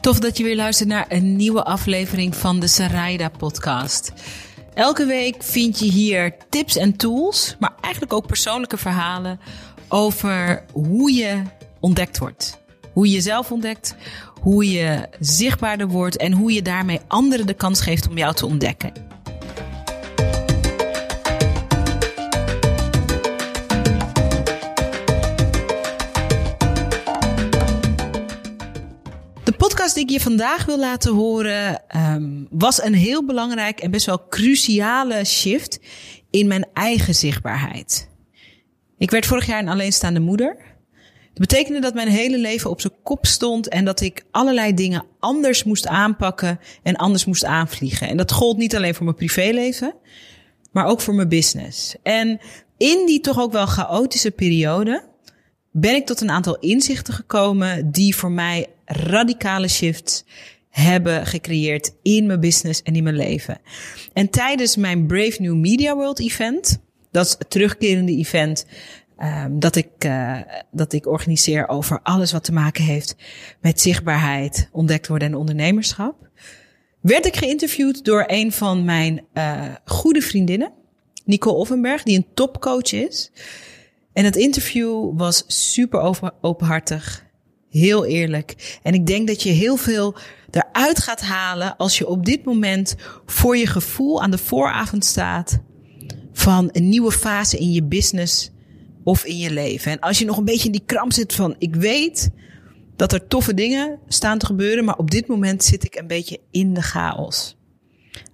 Tof dat je weer luistert naar een nieuwe aflevering van de Saraida podcast. Elke week vind je hier tips en tools, maar eigenlijk ook persoonlijke verhalen over hoe je ontdekt wordt. Hoe je jezelf ontdekt, hoe je zichtbaarder wordt en hoe je daarmee anderen de kans geeft om jou te ontdekken. Podcast die ik je vandaag wil laten horen um, was een heel belangrijk en best wel cruciale shift in mijn eigen zichtbaarheid. Ik werd vorig jaar een alleenstaande moeder. Dat betekende dat mijn hele leven op zijn kop stond en dat ik allerlei dingen anders moest aanpakken en anders moest aanvliegen. En dat gold niet alleen voor mijn privéleven, maar ook voor mijn business. En in die toch ook wel chaotische periode ben ik tot een aantal inzichten gekomen die voor mij radicale shifts hebben gecreëerd in mijn business en in mijn leven. En tijdens mijn Brave New Media World event, dat is het terugkerende event um, dat, ik, uh, dat ik organiseer over alles wat te maken heeft met zichtbaarheid, ontdekt worden en ondernemerschap, werd ik geïnterviewd door een van mijn uh, goede vriendinnen, Nicole Offenberg, die een topcoach is. En het interview was super openhartig, heel eerlijk. En ik denk dat je heel veel eruit gaat halen als je op dit moment voor je gevoel aan de vooravond staat van een nieuwe fase in je business of in je leven. En als je nog een beetje in die kramp zit van ik weet dat er toffe dingen staan te gebeuren, maar op dit moment zit ik een beetje in de chaos.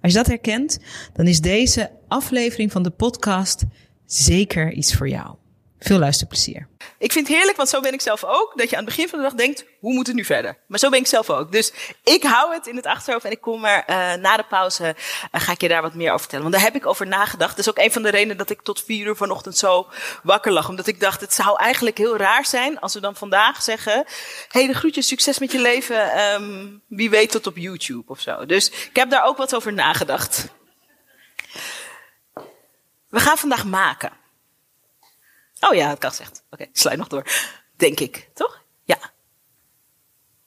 Als je dat herkent, dan is deze aflevering van de podcast zeker iets voor jou. Veel luisterplezier. Ik vind het heerlijk, want zo ben ik zelf ook. Dat je aan het begin van de dag denkt, hoe moet het nu verder? Maar zo ben ik zelf ook. Dus ik hou het in het achterhoofd en ik kom er uh, na de pauze, uh, ga ik je daar wat meer over vertellen. Want daar heb ik over nagedacht. Dat is ook een van de redenen dat ik tot vier uur vanochtend zo wakker lag. Omdat ik dacht, het zou eigenlijk heel raar zijn als we dan vandaag zeggen, hey, de groetjes, succes met je leven. Um, wie weet tot op YouTube of zo. Dus ik heb daar ook wat over nagedacht. We gaan vandaag maken. Oh ja, het kan gezegd. Oké, okay, sluit nog door. Denk ik, toch? Ja.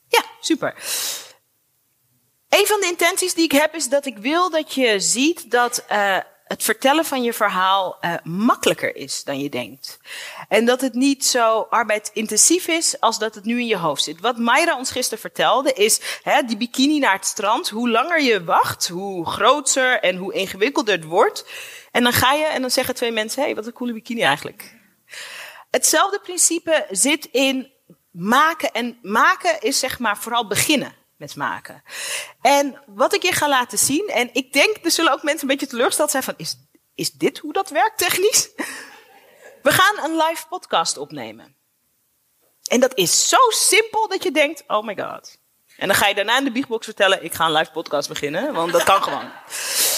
Ja, super. Een van de intenties die ik heb is dat ik wil dat je ziet dat uh, het vertellen van je verhaal uh, makkelijker is dan je denkt. En dat het niet zo arbeidintensief is als dat het nu in je hoofd zit. Wat Mayra ons gisteren vertelde is, hè, die bikini naar het strand, hoe langer je wacht, hoe groter en hoe ingewikkelder het wordt. En dan ga je en dan zeggen twee mensen, hé, hey, wat een coole bikini eigenlijk. Hetzelfde principe zit in maken. En maken is zeg maar vooral beginnen met maken. En wat ik je ga laten zien, en ik denk, er zullen ook mensen een beetje teleurgesteld zijn van, is, is dit hoe dat werkt technisch? We gaan een live podcast opnemen. En dat is zo simpel dat je denkt, oh my god. En dan ga je daarna in de biegbox vertellen, ik ga een live podcast beginnen, want dat kan gewoon.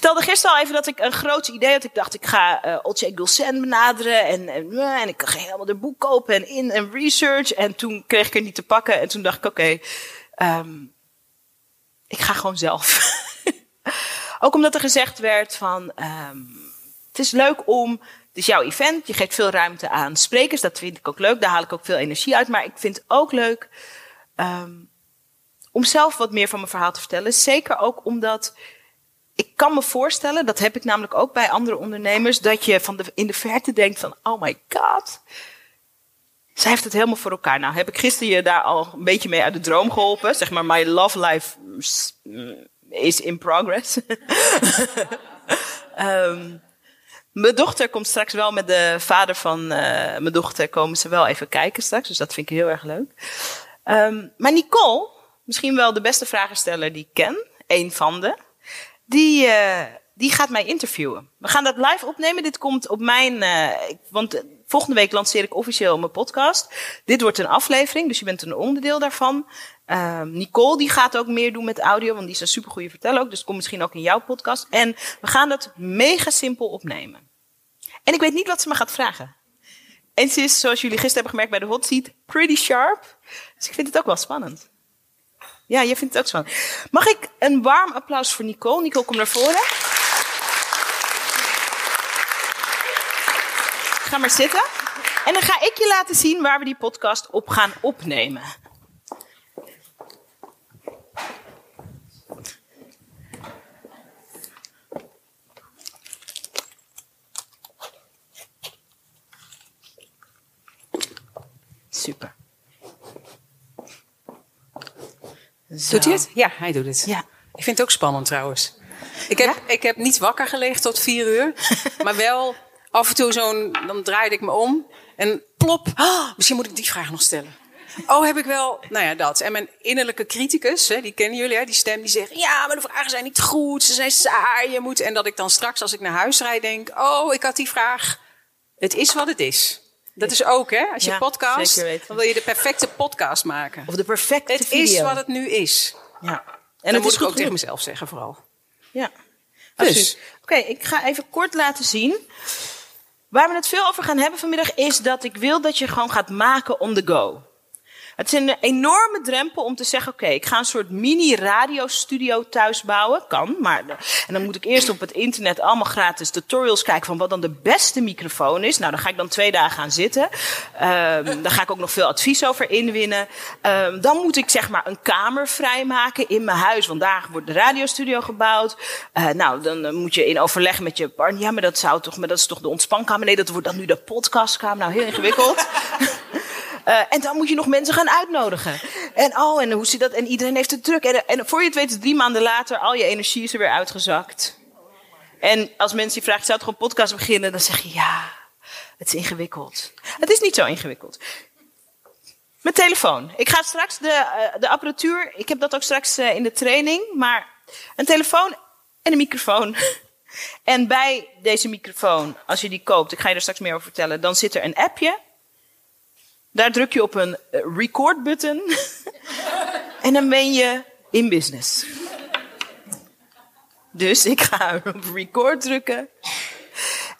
Vertelde gisteren al even dat ik een groot idee had. Ik dacht, ik ga uh, Olcay Gulsen benaderen en, en, en ik ga helemaal de boek kopen en in en research. En toen kreeg ik er niet te pakken en toen dacht ik, oké, um, ik ga gewoon zelf. ook omdat er gezegd werd van, um, het is leuk om, het is jouw event, je geeft veel ruimte aan sprekers, dat vind ik ook leuk, daar haal ik ook veel energie uit. Maar ik vind het ook leuk um, om zelf wat meer van mijn verhaal te vertellen. Zeker ook omdat ik kan me voorstellen, dat heb ik namelijk ook bij andere ondernemers, dat je van de, in de verte denkt van, oh my god, zij heeft het helemaal voor elkaar. Nou, heb ik gisteren je daar al een beetje mee uit de droom geholpen. Zeg maar, my love life is in progress. um, mijn dochter komt straks wel met de vader van uh, mijn dochter, komen ze wel even kijken straks. Dus dat vind ik heel erg leuk. Um, maar Nicole, misschien wel de beste vragensteller die ik ken, een van de die, uh, die gaat mij interviewen. We gaan dat live opnemen. Dit komt op mijn. Uh, want volgende week lanceer ik officieel mijn podcast. Dit wordt een aflevering, dus je bent een onderdeel daarvan. Uh, Nicole die gaat ook meer doen met audio, want die is een supergoeie verteller ook. Dus komt misschien ook in jouw podcast. En we gaan dat mega simpel opnemen. En ik weet niet wat ze me gaat vragen. En ze is, zoals jullie gisteren hebben gemerkt bij de hot seat, pretty sharp. Dus ik vind het ook wel spannend. Ja, je vindt het ook zo. Mag ik een warm applaus voor Nicole? Nicole, kom naar voren. Ga maar zitten. En dan ga ik je laten zien waar we die podcast op gaan opnemen. Super. Zo. Doet hij het? Ja, hij doet het. Ja. Ik vind het ook spannend trouwens. Ik heb, ik heb niet wakker gelegen tot vier uur. maar wel af en toe zo'n... Dan draaide ik me om. En plop. ah, misschien moet ik die vraag nog stellen. Oh, heb ik wel... Nou ja, dat. En mijn innerlijke criticus, hè, die kennen jullie, hè, die stem die zegt... Ja, maar de vragen zijn niet goed. Ze zijn saai. Je moet... En dat ik dan straks als ik naar huis rijd denk... Oh, ik had die vraag. Het is wat het is. Dat is ook, hè? Als je Ja, podcast... Dan wil je de perfecte podcast maken. Of de perfecte Het video. is wat het nu is. Ja. En En dat het moet ik ook tegen mezelf zeggen vooral. Ja. Dus. Dus. Oké, ik ga even kort laten zien. Waar we het veel over gaan hebben vanmiddag is dat ik wil dat je gewoon gaat maken on the go. Het is een enorme drempel om te zeggen: oké, ik ga een soort mini-radiostudio thuis bouwen. Kan, maar. en dan moet ik eerst op het internet allemaal gratis tutorials kijken van wat dan de beste microfoon is. Nou, dan ga ik dan twee dagen aan zitten. Ehm daar ga ik ook nog veel advies over inwinnen. Ehm, dan moet ik zeg maar een kamer vrijmaken in mijn huis, want daar wordt de radiostudio gebouwd. Eh, nou, dan moet je in overleg met je partner. Ja, maar dat zou toch, maar dat is toch de ontspankamer? Nee, dat wordt dan nu de podcastkamer. Nou, heel ingewikkeld. Eh, en dan moet je nog mensen gaan uitnodigen. En oh, en hoe zit dat? En iedereen heeft het druk. En, en voor je het weet, is drie maanden later, al je energie is er weer uitgezakt. En als mensen je vragen, zou het gewoon podcast beginnen? Dan zeg je, ja, het is ingewikkeld. Het is niet zo ingewikkeld. Mijn telefoon. Ik ga straks de, eh, de apparatuur, ik heb dat ook straks eh, in de training, maar een telefoon en een microfoon. En bij deze microfoon, als je die koopt, ik ga je er straks meer over vertellen, dan zit er een appje. Daar druk je op een eh, record button. en dan ben je in business. Dus ik ga op record drukken.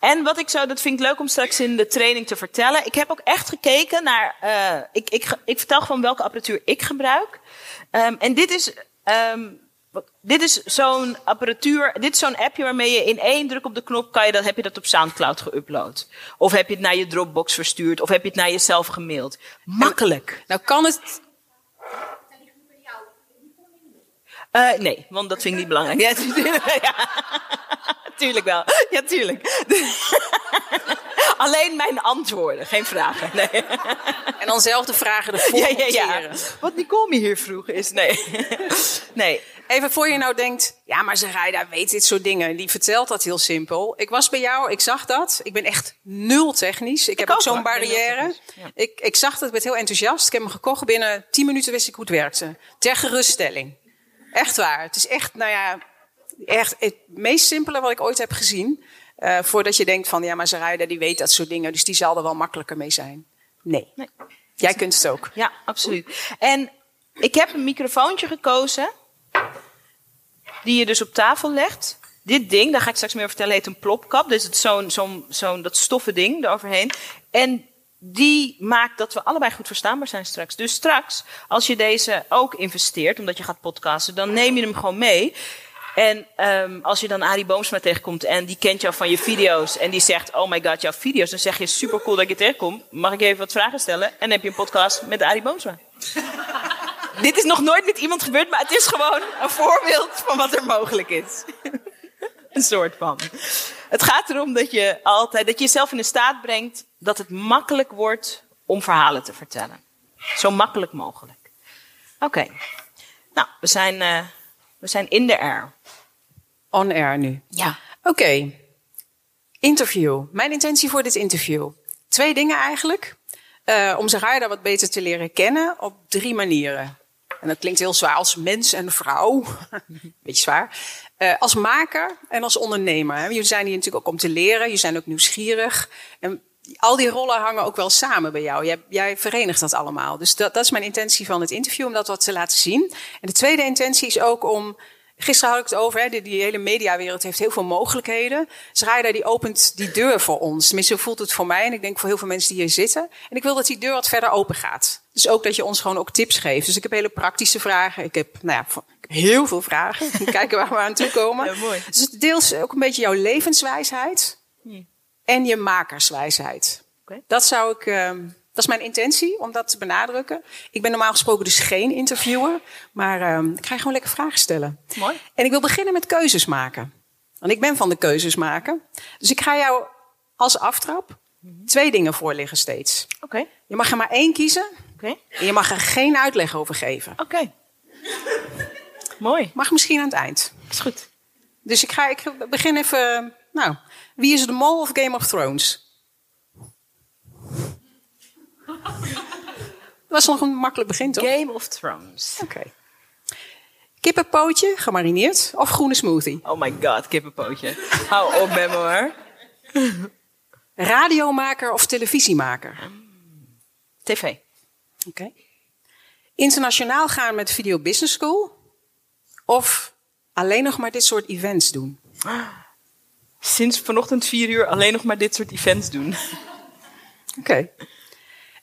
En wat ik zo, dat vind ik leuk om straks in de training te vertellen. Ik heb ook echt gekeken naar. eh, ik, ik, ik vertel gewoon welke apparatuur ik gebruik. Ehm, en dit is. ehm, dit is zo'n apparatuur, dit is zo'n appje waarmee je in één druk op de knop kan je dat, heb je dat op Soundcloud geüpload. Of heb je het naar je Dropbox verstuurd, of heb je het naar jezelf gemaild. Makkelijk. Nou kan het... Eh, nee, want dat vind ik niet belangrijk. Ja, tuurlijk, ja. tuurlijk wel. Ja, tuurlijk. Alleen mijn antwoorden, geen vragen. Nee. En dan zelf de vragen ervoor Ja, ja, ja. Wat Nicole me hier vroeg is, nee. Nee. Even voor je nou denkt, ja, maar Zaraida weet dit soort dingen. Die vertelt dat heel simpel. Ik was bij jou, ik zag dat. Ik ben echt nul technisch. Ik, heb ook, zo'n barrière. ja. Ik, ik zag dat, ik werd heel enthousiast. Ik heb hem gekocht. Binnen 10 minuten wist ik hoe het werkte. Ter geruststelling. Echt waar. Het is echt, nou ja, echt het meest simpele wat ik ooit heb gezien. Eh, voordat je denkt van, ja, maar Zaraida die weet dat soort dingen. Dus die zal er wel makkelijker mee zijn. Nee. Nee. Jij kunt het ook. Ja, absoluut. En ik heb een microfoontje gekozen. Die je dus op tafel legt. Dit ding, daar ga ik straks meer over vertellen, heet een plopkap. Dus het zo'n, zo'n, zo'n dat stoffen ding eroverheen. En die maakt dat we allebei goed verstaanbaar zijn straks. Dus straks, als je deze ook investeert, omdat je gaat podcasten, dan neem je hem gewoon mee. En ehm, als je dan Arie Boomsma tegenkomt en die kent jou van je video's en die zegt, oh my god, jouw video's, dan zeg je super cool dat ik je tegenkom. Mag ik je even wat vragen stellen? En dan heb je een podcast met Arie Boomsma. Dit is nog nooit met iemand gebeurd, maar het is gewoon een voorbeeld van wat er mogelijk is. een soort van. Het gaat erom dat je altijd, dat je jezelf in de staat brengt dat het makkelijk wordt om verhalen te vertellen. Zo makkelijk mogelijk. Oké. Nou, we zijn, eh, we zijn in de air. On air nu. Ja. Oké. Interview. Mijn intentie voor dit interview. Twee dingen eigenlijk. Eh, om Zaraida wat beter te leren kennen op drie manieren. En dat klinkt heel zwaar als mens en vrouw. Beetje zwaar. Eh, als maker en als ondernemer. hè. Jullie zijn hier natuurlijk ook om te leren. Je zijn ook nieuwsgierig. En al die rollen hangen ook wel samen bij jou. Jij, jij verenigt dat allemaal. Dus dat, dat is mijn intentie van het interview, om dat wat te laten zien. En de tweede intentie is ook om Gisteren had ik het over, hè, die, die hele mediawereld heeft heel veel mogelijkheden. Zraida die opent die deur voor ons. Tenminste, zo voelt het voor mij en ik denk voor heel veel mensen die hier zitten. En ik wil dat die deur wat verder open gaat. Dus ook dat je ons gewoon ook tips geeft. Dus ik heb hele praktische vragen. Ik heb, nou ja, heel veel vragen. Kijken waar we aan toe komen. Ja, mooi. Dus het deels ook een beetje jouw levenswijsheid en je makerswijsheid. Dat zou ik. ehm, is mijn intentie om dat te benadrukken. Ik ben normaal gesproken dus geen interviewer, maar ehm, ik ga je gewoon lekker vragen stellen. Mooi. En ik wil beginnen met keuzes maken. Want ik ben van de keuzes maken. Dus ik ga jou als aftrap twee dingen voorleggen steeds. Oké. Je mag er maar één kiezen. Oké. En je mag er geen uitleg over geven. Oké. Mooi. Mag misschien aan het eind. Is goed. Dus ik, ga, ik begin even. Nou, wie is de mol of Game of Thrones? Dat was nog een makkelijk begin, toch? Game of Thrones. Oké. Kippenpootje, gemarineerd, of groene smoothie? Oh my god, kippenpootje. Hou op met me hoor. Radiomaker of televisiemaker? TV. Oké. Internationaal gaan met Video Business School? Of alleen nog maar dit soort events doen? Sinds vanochtend vier uur alleen nog maar dit soort events doen. Oké.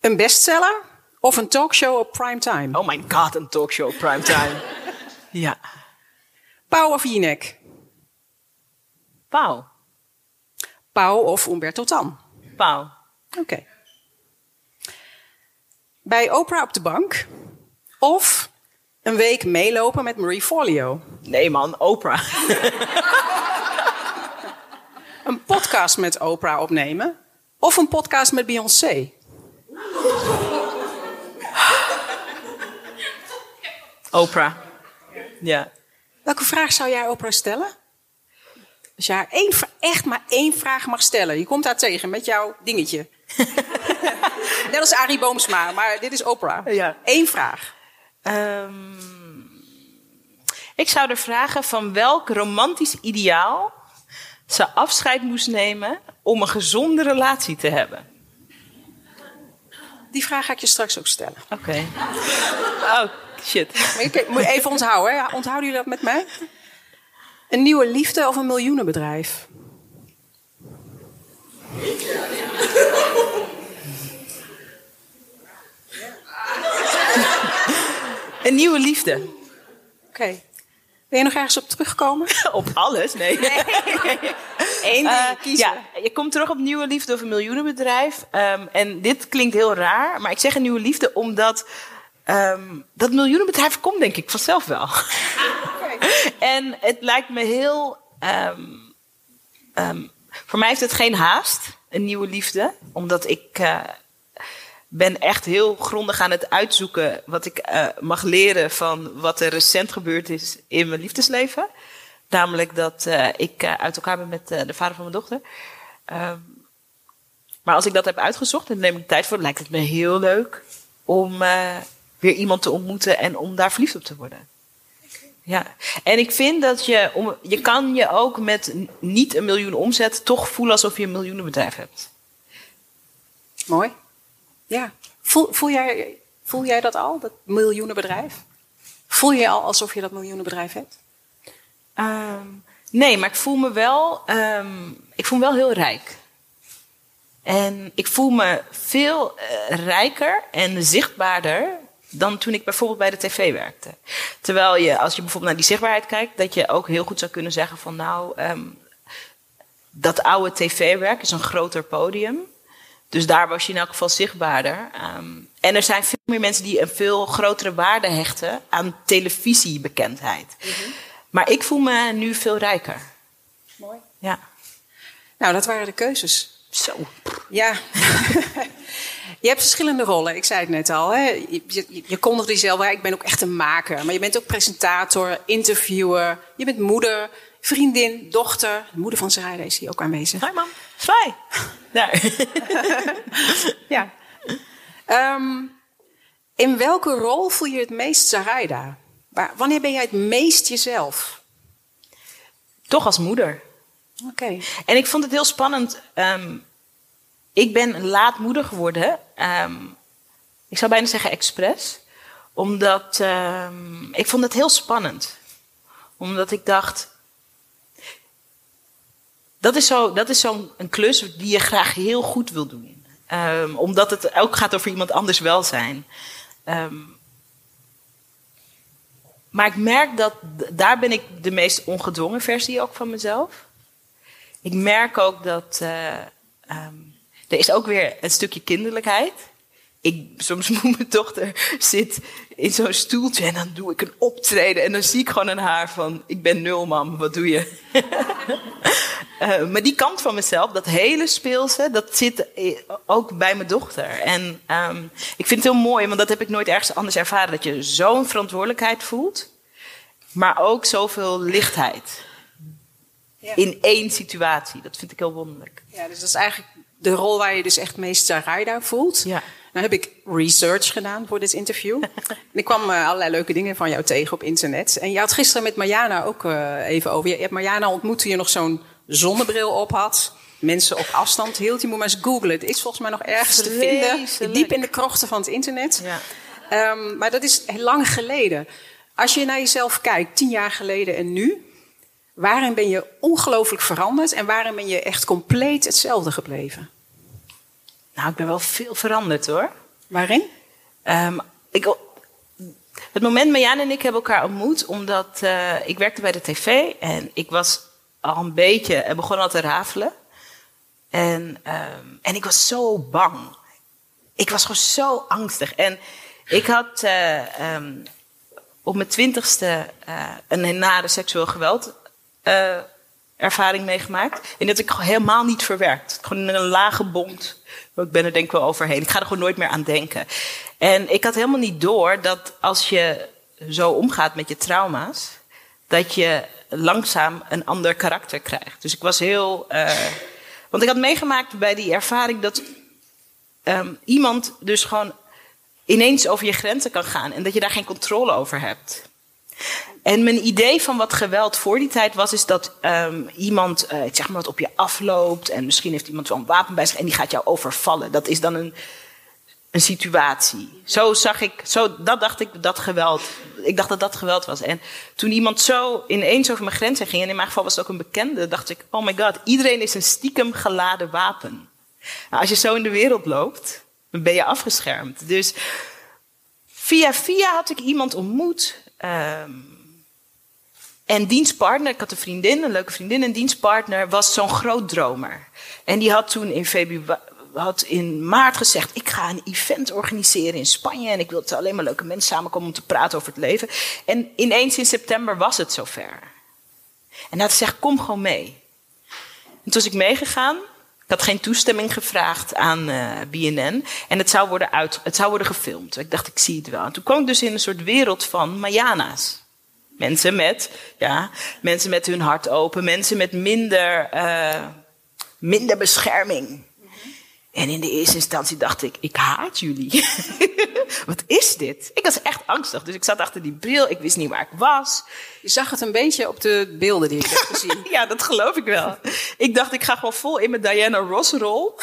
Een bestseller of een talkshow op primetime? Oh my god, een talkshow op primetime. ja. Pauw of Jinek? Pauw. Pauw of Umberto Tan? Pauw. Oké. Bij Oprah op de bank of een week meelopen met Marie Forleo? Nee man, Oprah. Een podcast met Oprah opnemen of een podcast met Beyoncé? Oprah. Ja. Welke vraag zou jij Oprah stellen? Als je haar één, echt maar één vraag mag stellen. Je komt haar tegen met jouw dingetje. Net als Arie Boomsma, maar dit is Oprah. Ja. Eén vraag. Ehm, ik zou er vragen van welk romantisch ideaal ze afscheid moest nemen om een gezonde relatie te hebben. Die vraag ga ik je straks ook stellen. Oké. Oh, shit. Maar je moet je even onthouden. Hè? Onthouden jullie dat met mij? Een nieuwe liefde of een miljoenenbedrijf? Een nieuwe liefde. Oké. Wil je nog ergens op terugkomen? Op alles? Nee. Eén ding Eh, kiezen. ja, je komt terug op nieuwe liefde of een miljoenenbedrijf. Ehm, en dit klinkt heel raar, maar ik zeg een nieuwe liefde omdat ehm, dat miljoenenbedrijf komt denk ik vanzelf wel. en het lijkt me heel. ehm, ehm, voor mij heeft het geen haast, een nieuwe liefde, omdat ik. eh, ben echt heel grondig aan het uitzoeken wat ik eh, mag leren van wat er recent gebeurd is in mijn liefdesleven. Namelijk dat eh, ik uit elkaar ben met de vader van mijn dochter. Maar als ik dat heb uitgezocht en neem ik tijd voor, lijkt het me heel leuk om weer iemand te ontmoeten en om daar verliefd op te worden. Ja, en ik vind dat je, om, je kan je ook met niet een miljoen omzet toch voelen alsof je een miljoenenbedrijf hebt. Mooi. Ja. Voel, voel, jij, voel jij dat al, dat miljoenenbedrijf? Voel je al alsof je dat miljoenenbedrijf hebt? Ehm, nee, maar ik voel me wel, ehm, ik voel me wel heel rijk. En ik voel me veel eh, rijker en zichtbaarder dan toen ik bijvoorbeeld bij de tv werkte. Terwijl je, als je bijvoorbeeld naar die zichtbaarheid kijkt, dat je ook heel goed zou kunnen zeggen van nou, ehm, dat oude tv-werk is een groter podium. Dus daar was je in elk geval zichtbaarder. Ehm, en er zijn veel meer mensen die een veel grotere waarde hechten aan televisiebekendheid. Maar ik voel me nu veel rijker. Mooi. Ja. Nou, dat waren de keuzes. Zo. Ja. je hebt verschillende rollen. Ik zei het net al. Hè? Je, je, je kondigt jezelf. Ik ben ook echt een maker. Maar je bent ook presentator, interviewer. Je bent moeder, vriendin, dochter. De moeder van Sarayda is hier ook aanwezig. Hi mam. Fly. Daar. Ja. Ehm, in welke rol voel je het meest Sarayda? Wanneer ben jij het meest jezelf? Toch als moeder. Oké. En ik vond het heel spannend. ehm, ik ben laat moeder geworden. ehm, ik zou bijna zeggen expres. Omdat ehm, ik vond het heel spannend. Omdat ik dacht. Dat is zo'n een klus die je graag heel goed wil doen. Ehm, omdat het ook gaat over iemand anders welzijn. Maar ik merk dat daar ben ik de meest ongedwongen versie ook van mezelf. Ik merk ook dat eh, er is ook weer een stukje kinderlijkheid. Ik, soms moet mijn dochter zit in zo'n stoeltje en dan doe ik een optreden en dan zie ik gewoon aan haar van ik ben nul mam, wat doe je? Uh, maar die kant van mezelf, dat hele speelse, dat zit eh, ook bij mijn dochter. En um, ik vind het heel mooi, want dat heb ik nooit ergens anders ervaren. Dat je zo'n verantwoordelijkheid voelt, maar ook zoveel lichtheid. Ja. In één situatie. Dat vind ik heel wonderlijk. Ja, dus dat is eigenlijk de rol waar je dus echt meest Raida voelt. Ja. Nou heb ik research gedaan voor dit interview. en ik kwam uh, allerlei leuke dingen van jou tegen op internet. En je had gisteren met Mariana ook uh, even over. Je hebt Mariana ontmoet toen je nog zo'n zonnebril op had. Mensen op afstand hield. Je moet maar eens googlen. Het is volgens mij nog ergens te vinden. Diep in de krochten van het internet. Ja. Um, maar dat is lang geleden. Als je naar jezelf kijkt, tien jaar geleden en nu. Waarin ben je ongelooflijk veranderd en waarin ben je echt compleet hetzelfde gebleven? Nou, ik ben wel veel veranderd hoor. Waarin? Um, ik, het moment Marjane en ik hebben elkaar ontmoet omdat uh, ik werkte bij de tv en ik was al een beetje, en begon al te rafelen. En, um, en ik was zo bang. Ik was gewoon zo angstig. En ik had uh, um, op mijn twintigste uh, een nare seksueel geweld uh, ervaring meegemaakt. En dat ik helemaal niet verwerkt. Gewoon een lage bond. Ik ben er denk ik wel overheen. Ik ga er gewoon nooit meer aan denken. En ik had helemaal niet door dat als je zo omgaat met je trauma's, dat je langzaam een ander karakter krijgt. Dus ik was heel. Uh, want ik had meegemaakt bij die ervaring dat um, iemand dus gewoon ineens over je grenzen kan gaan en dat je daar geen controle over hebt. En mijn idee van wat geweld voor die tijd was, is dat um, iemand, uh, zeg maar, wat op je afloopt. En misschien heeft iemand wel een wapen bij zich en die gaat jou overvallen. Dat is dan een, een situatie. Zo zag ik, zo, dat dacht ik dat geweld. Ik dacht dat dat geweld was. En toen iemand zo ineens over mijn grenzen ging, en in mijn geval was het ook een bekende, dacht ik: oh my god, iedereen is een stiekem geladen wapen. Nou, als je zo in de wereld loopt, dan ben je afgeschermd. Dus via via had ik iemand ontmoet. Um, en dienstpartner, ik had een vriendin, een leuke vriendin, en dienstpartner was zo'n groot dromer. En die had toen in februari, had in maart gezegd: Ik ga een event organiseren in Spanje. En ik wil alleen maar leuke mensen samenkomen om te praten over het leven. En ineens in september was het zover. En hij had gezegd: Kom gewoon mee. En toen was ik meegegaan. Ik had geen toestemming gevraagd aan eh, BNN. En het zou, worden uit, het zou worden gefilmd. Ik dacht, ik zie het wel. En toen kwam ik dus in een soort wereld van Mayana's. Mensen met, ja, mensen met hun hart open, mensen met minder, uh, minder bescherming. En in de eerste instantie dacht ik, ik haat jullie. Wat is dit? Ik was echt angstig. Dus ik zat achter die bril, ik wist niet waar ik was. Je zag het een beetje op de beelden die ik heb gezien. ja, dat geloof ik wel. Ik dacht, ik ga gewoon vol in mijn Diana Ross rol.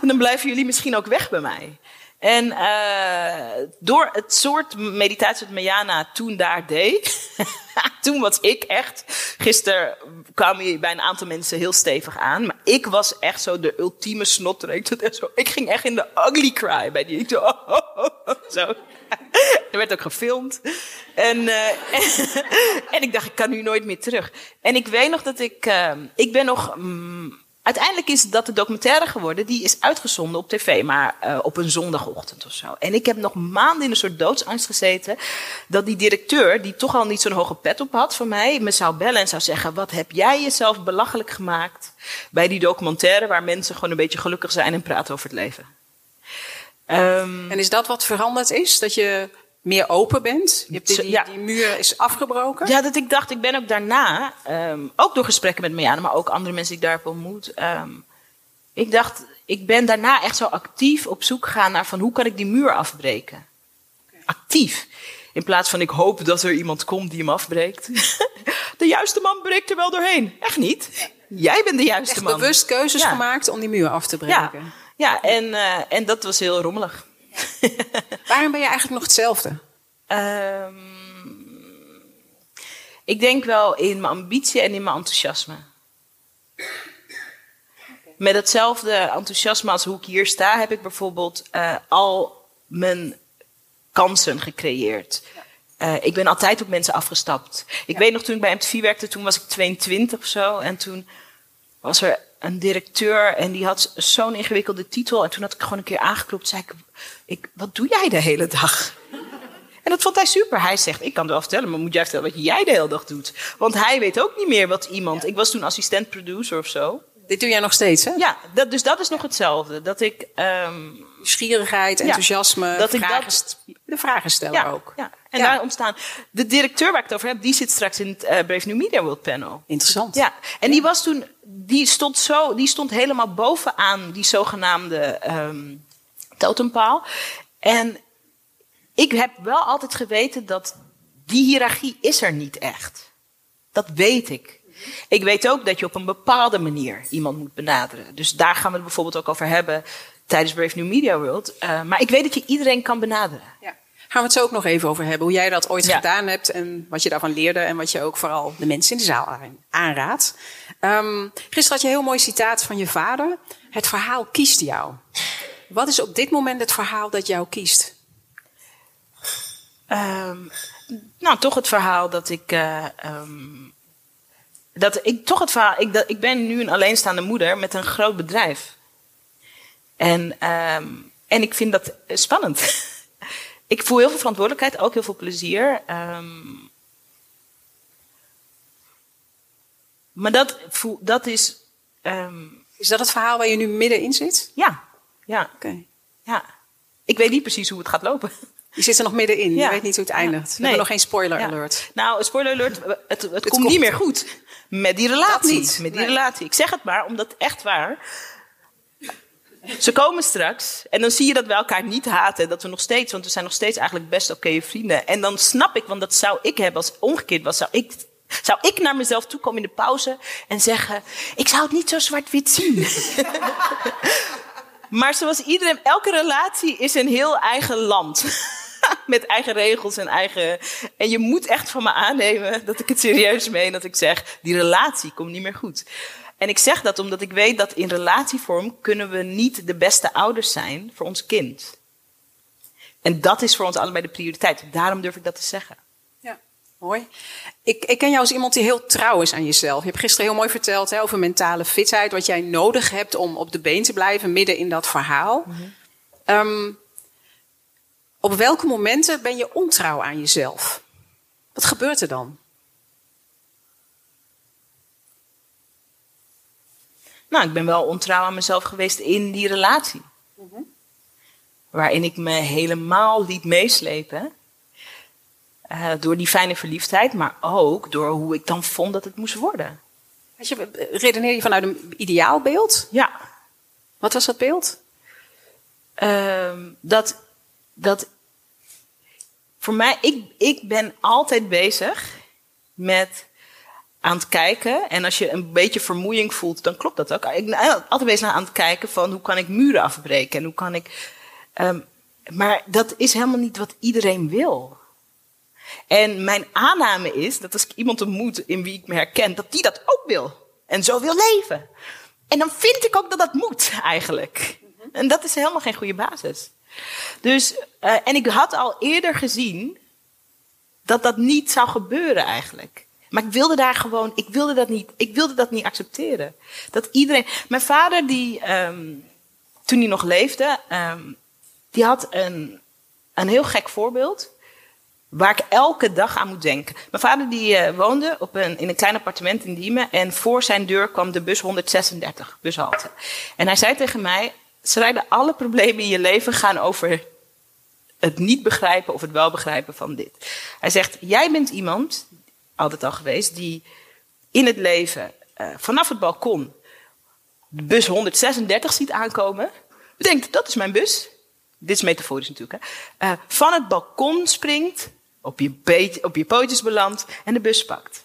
en dan blijven jullie misschien ook weg bij mij. En uh, door het soort meditatie dat Mariana toen daar deed, toen was ik echt. Gisteren kwamen je bij een aantal mensen heel stevig aan, maar ik was echt zo de ultieme snotter. Ik, zo, ik ging echt in de ugly cry bij die. Ik zo, zo. Er werd ook gefilmd. En, uh, en, ik dacht, ik kan nu nooit meer terug. En ik weet nog dat ik, uh, ik ben nog. Mm, Uiteindelijk is dat de documentaire geworden. Die is uitgezonden op tv, maar uh, op een zondagochtend of zo. En ik heb nog maanden in een soort doodsangst gezeten. Dat die directeur, die toch al niet zo'n hoge pet op had van mij, me zou bellen en zou zeggen: Wat heb jij jezelf belachelijk gemaakt bij die documentaire waar mensen gewoon een beetje gelukkig zijn en praten over het leven? Um, en is dat wat veranderd is? Dat je meer open bent. Je hebt die, die, muur is afgebroken. Ja, dat ik dacht, ik ben ook daarna, um, ook door gesprekken met Marianne, maar ook andere mensen die ik daar heb ontmoet. Um, ik dacht, ik ben daarna echt zo actief op zoek gegaan naar van hoe kan ik die muur afbreken. Okay. Actief. In plaats van ik hoop dat er iemand komt die hem afbreekt. de juiste man breekt er wel doorheen. Echt niet. Jij bent de juiste echt man. bewust keuzes ja. gemaakt om die muur af te breken. Ja, ja en, uh, en dat was heel rommelig. Waarom ben je eigenlijk nog hetzelfde? Um, ik denk wel in mijn ambitie en in mijn enthousiasme. Met hetzelfde enthousiasme als hoe ik hier sta, heb ik bijvoorbeeld uh, al mijn kansen gecreëerd. Uh, ik ben altijd op mensen afgestapt. Ik ja. weet nog toen ik bij MTV werkte, toen was ik 22 of zo. En toen was er een directeur en die had zo'n ingewikkelde titel. En toen had ik gewoon een keer aangeklopt. zei ik, ik, wat doe jij de hele dag? En dat vond hij super. Hij zegt, ik kan het wel vertellen, maar moet jij vertellen wat jij de hele dag doet? Want hij weet ook niet meer wat iemand... Ik was toen assistent producer of zo. Dit doe jij nog steeds, hè? Ja, dat, dus dat is nog hetzelfde. Dat ik... ehm, Nieuwsgierigheid, enthousiasme, dat ik dat- de vragen stellen ja, ook. Ja. En daar ontstaan... De directeur waar ik het over heb, die zit straks in het eh, Brave New Media World panel. Interessant. Ja, en die was toen, die stond zo, die stond helemaal bovenaan die zogenaamde ehm totempaal. En ik heb wel altijd geweten dat die hiërarchie is er niet echt. Dat weet ik. Ik weet ook dat je op een bepaalde manier iemand moet benaderen. Dus daar gaan we het bijvoorbeeld ook over hebben tijdens Brave New Media World. Eh, maar ik weet dat je iedereen kan benaderen. Ja. Gaan we het zo ook nog even over hebben. Hoe jij dat ooit Ja. gedaan hebt en wat je daarvan leerde. En wat je ook vooral de mensen in de zaal aan- aanraadt. Ehm, gisteren had je een heel mooi citaat van je vader. Het verhaal kiest jou. Wat is op dit moment het verhaal dat jou kiest? Ehm, nou, toch het verhaal dat ik. eh, ehm, dat ik toch het verhaal. Ik, dat, ik ben nu een alleenstaande moeder met een groot bedrijf. En, en ik vind dat spannend. ik voel heel veel verantwoordelijkheid, ook heel veel plezier. Ehm, maar dat, voel, dat is. ehm, Is dat het verhaal waar je nu middenin zit? ja, ja, Oké. ja. Ik weet niet precies hoe het gaat lopen. Je zit er nog middenin. Ja. Je weet niet hoe het eindigt. We Nee. hebben nog geen spoiler Ja. alert. Nou, spoiler alert, het, het, komt, komt. niet meer goed. Met die relatie. niet. Met die Nee. relatie. Ik zeg het maar, omdat echt waar. Ze komen straks en dan zie je dat we elkaar niet haten. Dat we nog steeds, want we zijn nog steeds eigenlijk best oké vrienden. En dan snap ik, want dat zou ik hebben als omgekeerd was. Zou ik, zou ik naar mezelf toe komen in de pauze en zeggen: Ik zou het niet zo zwart-wit zien. maar zoals iedereen, elke relatie is een heel eigen land. Met eigen regels en eigen. En je moet echt van me aannemen dat ik het serieus meen. Dat ik zeg: die relatie komt niet meer goed. En ik zeg dat omdat ik weet dat in relatievorm kunnen we niet de beste ouders zijn voor ons kind. En dat is voor ons allebei de prioriteit. Daarom durf ik dat te zeggen. Ja, mooi. Ik, ik ken jou als iemand die heel trouw is aan jezelf. Je hebt gisteren heel mooi verteld hè, over mentale fitheid. Wat jij nodig hebt om op de been te blijven midden in dat verhaal. Ehm, op welke momenten ben je ontrouw aan jezelf? Wat gebeurt er dan? Nou, ik ben wel ontrouw aan mezelf geweest in die relatie. Waarin ik me helemaal liet meeslepen. Eh, door die fijne verliefdheid, maar ook door hoe ik dan vond dat het moest worden. Weet je, redeneer je vanuit een ideaalbeeld? Ja, Wat was dat beeld? Ehm, dat, dat voor mij, ik, ik ben altijd bezig met aan het kijken. En als je een beetje vermoeiing voelt, dan klopt dat ook. Ik ben altijd bezig aan het kijken van hoe kan ik muren afbreken en hoe kan ik. ehm, maar dat is helemaal niet wat iedereen wil. En mijn aanname is dat als ik iemand ontmoet in wie ik me herken, dat die dat ook wil. En zo wil leven. En dan vind ik ook dat dat moet, eigenlijk. En dat is helemaal geen goede basis. Dus, eh, en ik had al eerder gezien dat dat niet zou gebeuren eigenlijk. Maar ik wilde daar gewoon, ik wilde dat niet, ik wilde dat niet accepteren. Dat iedereen, mijn vader die, ehm, toen hij nog leefde, ehm, die had een, een heel gek voorbeeld. Waar ik elke dag aan moet denken. Mijn vader die eh, woonde op een, in een klein appartement in Diemen. En voor zijn deur kwam de bus 136, bushalte. En hij zei tegen mij, schrijven alle problemen in je leven gaan over het niet begrijpen of het wel begrijpen van dit. Hij zegt, jij bent iemand, altijd al geweest, die in het leven eh, vanaf het balkon de bus 136 ziet aankomen. Bedenkt, dat is mijn bus. Dit is metaforisch natuurlijk. Hè? Eh, van het balkon springt, op je, op je pootjes belandt en de bus pakt.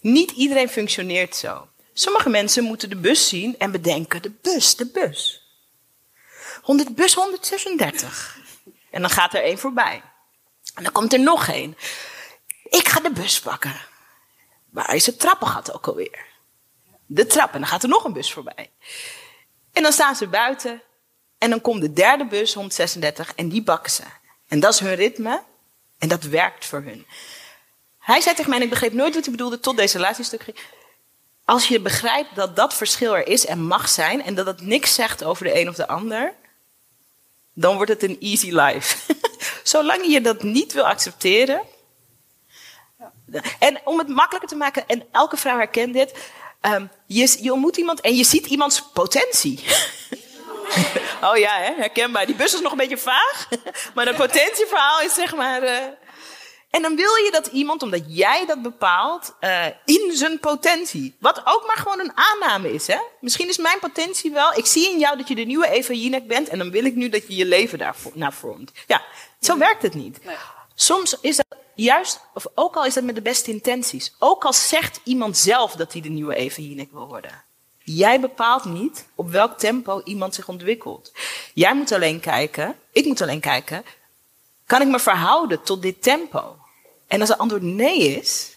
Niet iedereen functioneert zo. Sommige mensen moeten de bus zien en bedenken, de bus, de bus. 100, bus 136. En dan gaat er één voorbij. En dan komt er nog één. Ik ga de bus pakken. Waar is het trappengat ook alweer? De trap. En dan gaat er nog een bus voorbij. En dan staan ze buiten. En dan komt de derde bus, 136, en die bakken ze. En dat is hun ritme. En dat werkt voor hun. Hij zei tegen mij, en ik begreep nooit wat hij bedoelde tot deze laatste stuk. Als je begrijpt dat dat verschil er is en mag zijn. En dat het niks zegt over de een of de ander. Dan wordt het een easy life. Zolang je dat niet wil accepteren. En om het makkelijker te maken, en elke vrouw herkent dit. ehm, je, je ontmoet iemand en je ziet iemands potentie. oh ja, hè, herkenbaar. Die bus is nog een beetje vaag. maar dat potentieverhaal is zeg maar. eh, en dan wil je dat iemand, omdat jij dat bepaalt, eh, in zijn potentie. Wat ook maar gewoon een aanname is. Hè? Misschien is mijn potentie wel. Ik zie in jou dat je de nieuwe Eva Jinek bent. En dan wil ik nu dat je je leven daarvoor naar vormt. Ja, zo werkt het niet. Soms is dat juist, of ook al is dat met de beste intenties. Ook al zegt iemand zelf dat hij de nieuwe Eva Jinek wil worden. Jij bepaalt niet op welk tempo iemand zich ontwikkelt. Jij moet alleen kijken, ik moet alleen kijken, kan ik me verhouden tot dit tempo? En als het antwoord nee is,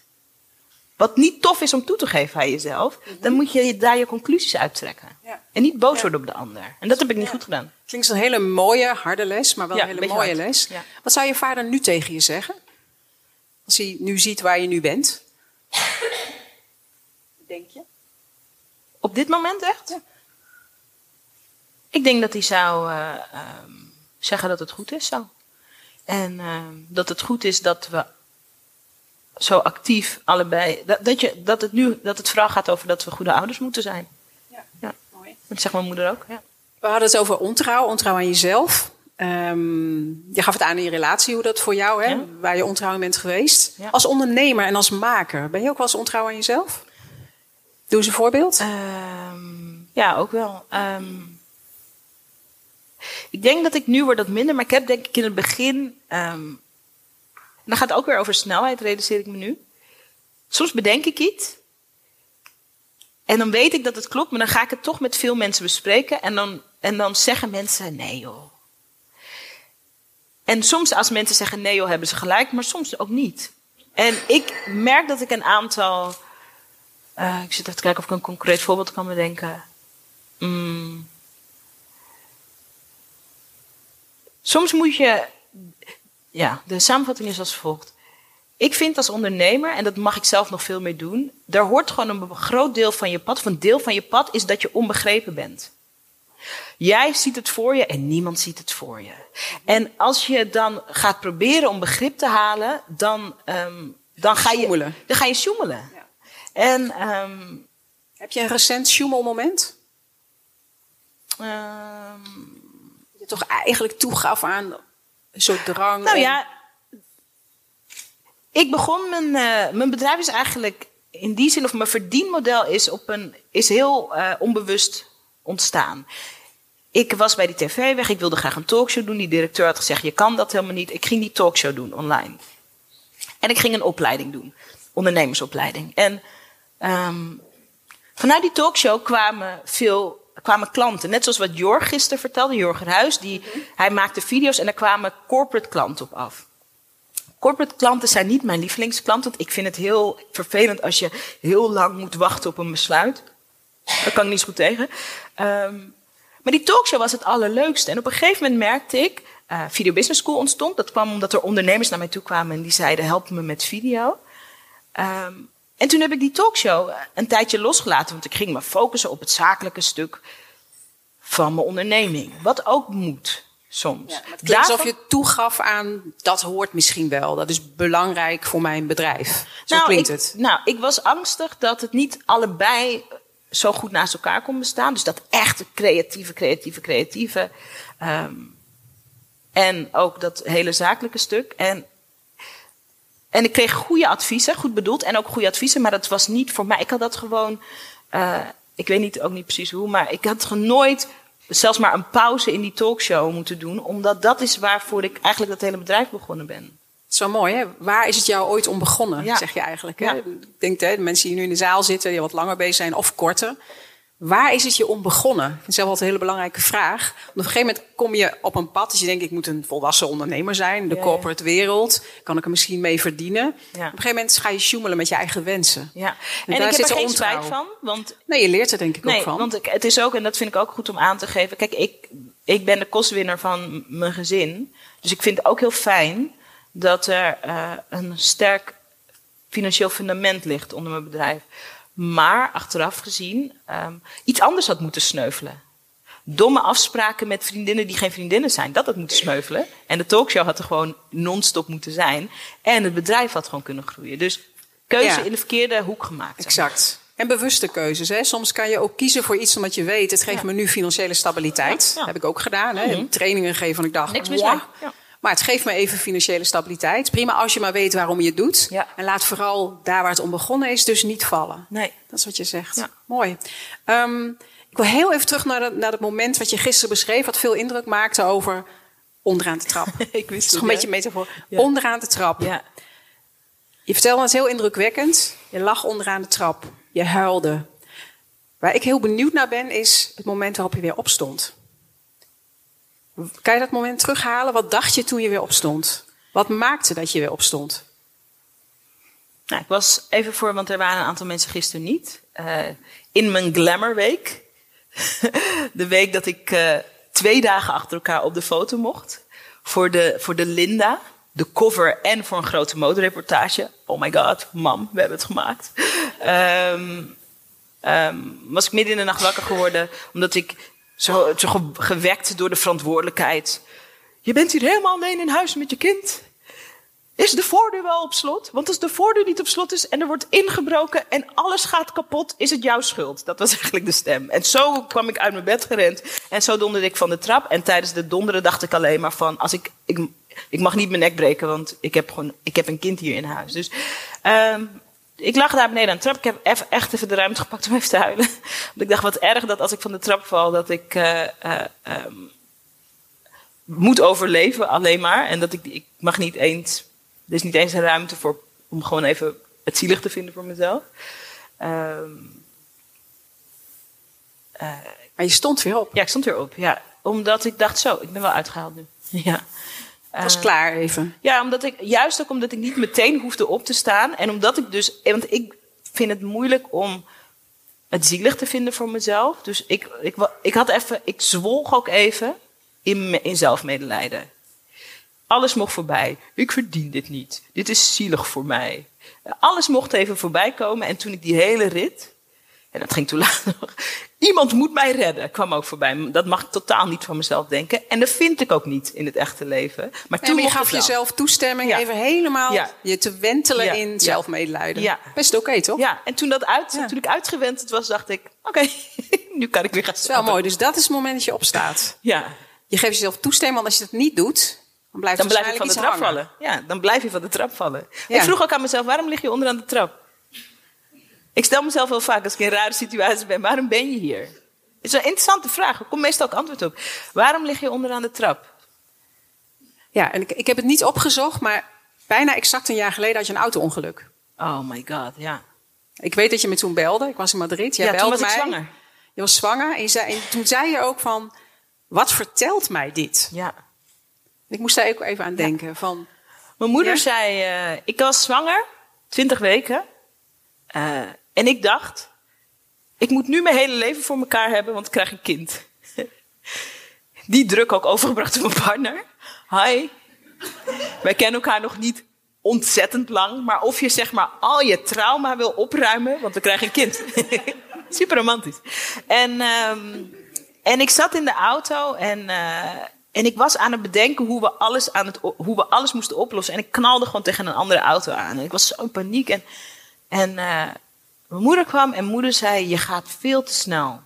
wat niet tof is om toe te geven aan jezelf, dan moet je daar je conclusies uittrekken. Ja. En niet boos worden op de ander. En dat heb ik niet goed gedaan. Klinkt als een hele mooie, harde les, maar wel een hele mooie hard. les. Wat zou je vader nu tegen je zeggen? Als hij nu ziet waar je nu bent. Denk je? Op dit moment echt? Ik denk dat hij zou eh, ehm, zeggen dat het goed is zo. En ehm, dat het goed is dat we zo actief allebei. Dat, dat, je, dat, het nu, dat het vooral gaat over dat we goede ouders moeten zijn. Ja. Ja. Mooi. Dat zegt mijn moeder ook. Ja. We hadden het over ontrouw, ontrouw aan jezelf. Ehm, je gaf het aan in je relatie hoe dat voor jou, hè, Ja. waar je ontrouw in bent geweest. Ja. Als ondernemer en als maker, ben je ook wel eens ontrouw aan jezelf? Doe eens een voorbeeld. Ehm, ja, ook wel. Ehm, ik denk dat ik nu word dat minder, maar ik heb denk ik in het begin. dan gaat het ook weer over snelheid, realiseer ik me nu. Soms bedenk ik iets. En dan weet ik dat het klopt, maar dan ga ik het toch met veel mensen bespreken. En dan, en dan zeggen mensen: nee joh. En soms als mensen zeggen nee joh, hebben ze gelijk, maar soms ook niet. En ik merk dat ik een aantal. eh, ik zit even te kijken of ik een concreet voorbeeld kan bedenken. Mm. Soms moet je. Ja, de samenvatting is als volgt. Ik vind als ondernemer, en dat mag ik zelf nog veel meer doen, daar hoort gewoon een groot deel van je pad, een deel van je pad is dat je onbegrepen bent. Jij ziet het voor je en niemand ziet het voor je. En als je dan gaat proberen om begrip te halen, dan, ehm, dan, ga, je, dan ga je sjoemelen. Ja. En ehm, Heb je een recent sjoemelmoment? ehm, je toch eigenlijk toegaf aan soort drang? Nou ja, ik begon mijn, eh, mijn bedrijf is eigenlijk in die zin, of mijn verdienmodel is, op een, is heel eh, onbewust ontstaan. Ik was bij die tv weg, ik wilde graag een talkshow doen. Die directeur had gezegd, je kan dat helemaal niet. Ik ging die talkshow doen online. En ik ging een opleiding doen, ondernemersopleiding. En ehm, vanuit die talkshow kwamen veel kwamen klanten. Net zoals wat Jorg gisteren vertelde, Jorg Ruijs. Die, Hij maakte video's en daar kwamen corporate klanten op af. Corporate klanten zijn niet mijn lievelingsklanten. Want ik vind het heel vervelend als je heel lang moet wachten op een besluit. Daar kan ik niet goed tegen. Ehm, maar die talkshow was het allerleukste. En op een gegeven moment merkte ik, eh Video Business School ontstond. Dat kwam omdat er ondernemers naar mij toe kwamen en die zeiden: help me met video. Ehm, en toen heb ik die talkshow een tijdje losgelaten, want ik ging me focussen op het zakelijke stuk van mijn onderneming. Wat ook moet soms. Ja, maar het klinkt alsof je toegaf aan dat hoort misschien wel. Dat is belangrijk voor mijn bedrijf. Zo nou, klinkt ik, het. Nou, ik was angstig dat het niet allebei zo goed naast elkaar kon bestaan. Dus dat echte creatieve, creatieve, creatieve. ehm, en ook dat hele zakelijke stuk. En, en ik kreeg goede adviezen, goed bedoeld. En ook goede adviezen, maar dat was niet voor mij. Ik had dat gewoon. eh, ik weet niet, ook niet precies hoe, maar ik had nooit zelfs maar een pauze in die talkshow moeten doen. Omdat dat is waarvoor ik eigenlijk dat hele bedrijf begonnen ben. Zo mooi, hè? Waar is het jou ooit om begonnen, Ja. zeg je eigenlijk? Hè? Ja. Ik denk, hè, de mensen die nu in de zaal zitten, die wat langer bezig zijn of korter. Waar is het je om begonnen? Ik vind het zelf altijd een hele belangrijke vraag. Want op een gegeven moment kom je op een pad. Dus je denkt, ik moet een volwassen ondernemer zijn. De Ja, corporate wereld. Kan ik er misschien mee verdienen? Op een gegeven moment ga je sjoemelen met je eigen wensen. Ja. En, daar ik heb er geen ontrouw. spijt van, want Nee, je leert er denk ik Nee, ook van. want ik, het is ook, en dat vind ik ook goed om aan te geven. Kijk, ik, ik ben de kostwinner van mijn gezin. Dus ik vind het ook heel fijn dat er eh, een sterk financieel fundament ligt onder mijn bedrijf. Maar achteraf gezien, ehm, iets anders had moeten sneuvelen. domme afspraken met vriendinnen die geen vriendinnen zijn. Dat had moeten smeuvelen. En de talkshow had er gewoon non-stop moeten zijn. En het bedrijf had gewoon kunnen groeien. Dus keuze Ja. in de verkeerde hoek gemaakt. Exact. En bewuste keuzes. Hè. Soms kan je ook kiezen voor iets omdat je weet... het geeft Ja. me nu financiële stabiliteit. Ja, ja. heb ik ook gedaan. Hè. Mhm. Trainingen geven van ik dacht... Niks mis. Maar het geeft me even financiële stabiliteit. Prima als je maar weet waarom je het doet. Ja. En laat vooral daar waar het om begonnen is dus niet vallen. Nee. Dat is wat je zegt. Ja. Mooi. Ehm, ik wil heel even terug naar, dat- naar het moment wat je gisteren beschreef... wat veel indruk maakte over onderaan de trap. Het Ik wist is toch het, een beetje metafoor. Ja. Onderaan de trap. Ja. Je vertelde het heel indrukwekkend. Je lag onderaan de trap. Je huilde. Waar ik heel benieuwd naar ben, is het moment waarop je weer opstond. Kan je dat moment terughalen? Wat dacht je toen je weer opstond? Wat maakte dat je weer opstond? Nou, ik was even voor, want er waren een aantal mensen gisteren niet. eh, in mijn glamour week. de week dat ik eh, twee dagen achter elkaar op de foto mocht. Voor de, voor de Linda. De cover en voor een grote modereportage. Oh my god, mam, we hebben het gemaakt. Ehm, ehm, was ik midden in de nacht wakker geworden. Omdat ik zo, zo ge- gewekt door de verantwoordelijkheid. Je bent hier helemaal alleen in huis met je kind. Is de voordeur wel op slot? Want als de voordeur niet op slot is en er wordt ingebroken en alles gaat kapot, is het jouw schuld. Dat was eigenlijk de stem. En zo kwam ik uit mijn bed gerend en zo donderde ik van de trap. En tijdens de donderen dacht ik alleen maar van, als ik, ik, ik mag niet mijn nek breken, want ik heb gewoon, ik heb een kind hier in huis. Dus, ehm ik lag daar beneden aan de trap. Ik heb even, echt even de ruimte gepakt om even te huilen. Want ik dacht, wat erg dat als ik van de trap val, dat ik eh, eh, ehm, moet overleven alleen maar. En dat ik, ik mag niet eens, er is niet eens een ruimte voor om gewoon even het zielig te vinden voor mezelf. Ehm, eh, Maar je stond weer op. ja, ik stond weer op. Ja, omdat ik dacht, zo, ik ben wel uitgehaald nu. Ja. Het was Eh, klaar even. ja, omdat ik, juist ook omdat ik niet meteen hoefde op te staan. En omdat ik dus, want ik vind het moeilijk om het zielig te vinden voor mezelf. Dus ik, ik, ik had even, ik zwolg ook even in, in zelfmedelijden. Alles mocht voorbij. Ik verdien dit niet. Dit is zielig voor mij. Alles mocht even voorbij komen. En toen ik die hele rit, en dat ging toen later nog, iemand moet mij redden, kwam ook voorbij. Dat mag ik totaal niet van mezelf denken. En dat vind ik ook niet in het echte leven. Maar En toen je mocht gaf het jezelf toestemming Ja. even helemaal Ja. je te wentelen Ja. in zelfmedelijden. Best oké, toch? Ja, en toen, dat uit, toen ik uitgewend was, dacht ik: oké, nu kan ik weer gaan Dat is wel mooi. Dus dat is het moment dat je opstaat. Ja, Je geeft jezelf toestemming, want als je dat niet doet, dan blijft dan blijf je van de trap vallen. Ja, dan blijf je van de trap vallen. Ik vroeg ook aan mezelf: waarom lig je onderaan de trap? Ik stel mezelf heel vaak als ik in een rare situatie ben: waarom ben je hier? Het is een interessante vraag. Er komt meestal ook antwoord op. Waarom lig je onderaan de trap? Ja, en ik, ik heb het niet opgezocht, maar bijna exact een jaar geleden had je een auto-ongeluk. Oh my god, ja. Ik weet dat je me toen belde. Ik was in Madrid. Jij ja, toen belde was ik mij. zwanger. Je was zwanger. En, je zei, en toen zei je ook van, wat vertelt mij dit? Ja. Ik moest daar ook even aan denken. Van, Mijn moeder Ja? zei, eh, ik was zwanger, 20 weken. Eh, en ik dacht, ik moet nu mijn hele leven voor elkaar hebben, want ik krijg een kind. Die druk ook overgebracht op mijn partner. Hi. Wij kennen elkaar nog niet ontzettend lang, maar of je zeg maar al je trauma wil opruimen, want we krijgen een kind. Super romantisch. En, ehm, en ik zat in de auto en, eh, en ik was aan het bedenken hoe we, alles aan het, hoe we alles moesten oplossen. En ik knalde gewoon tegen een andere auto aan. En ik was zo in paniek. En, en eh, mijn moeder kwam en moeder zei, je gaat veel te snel.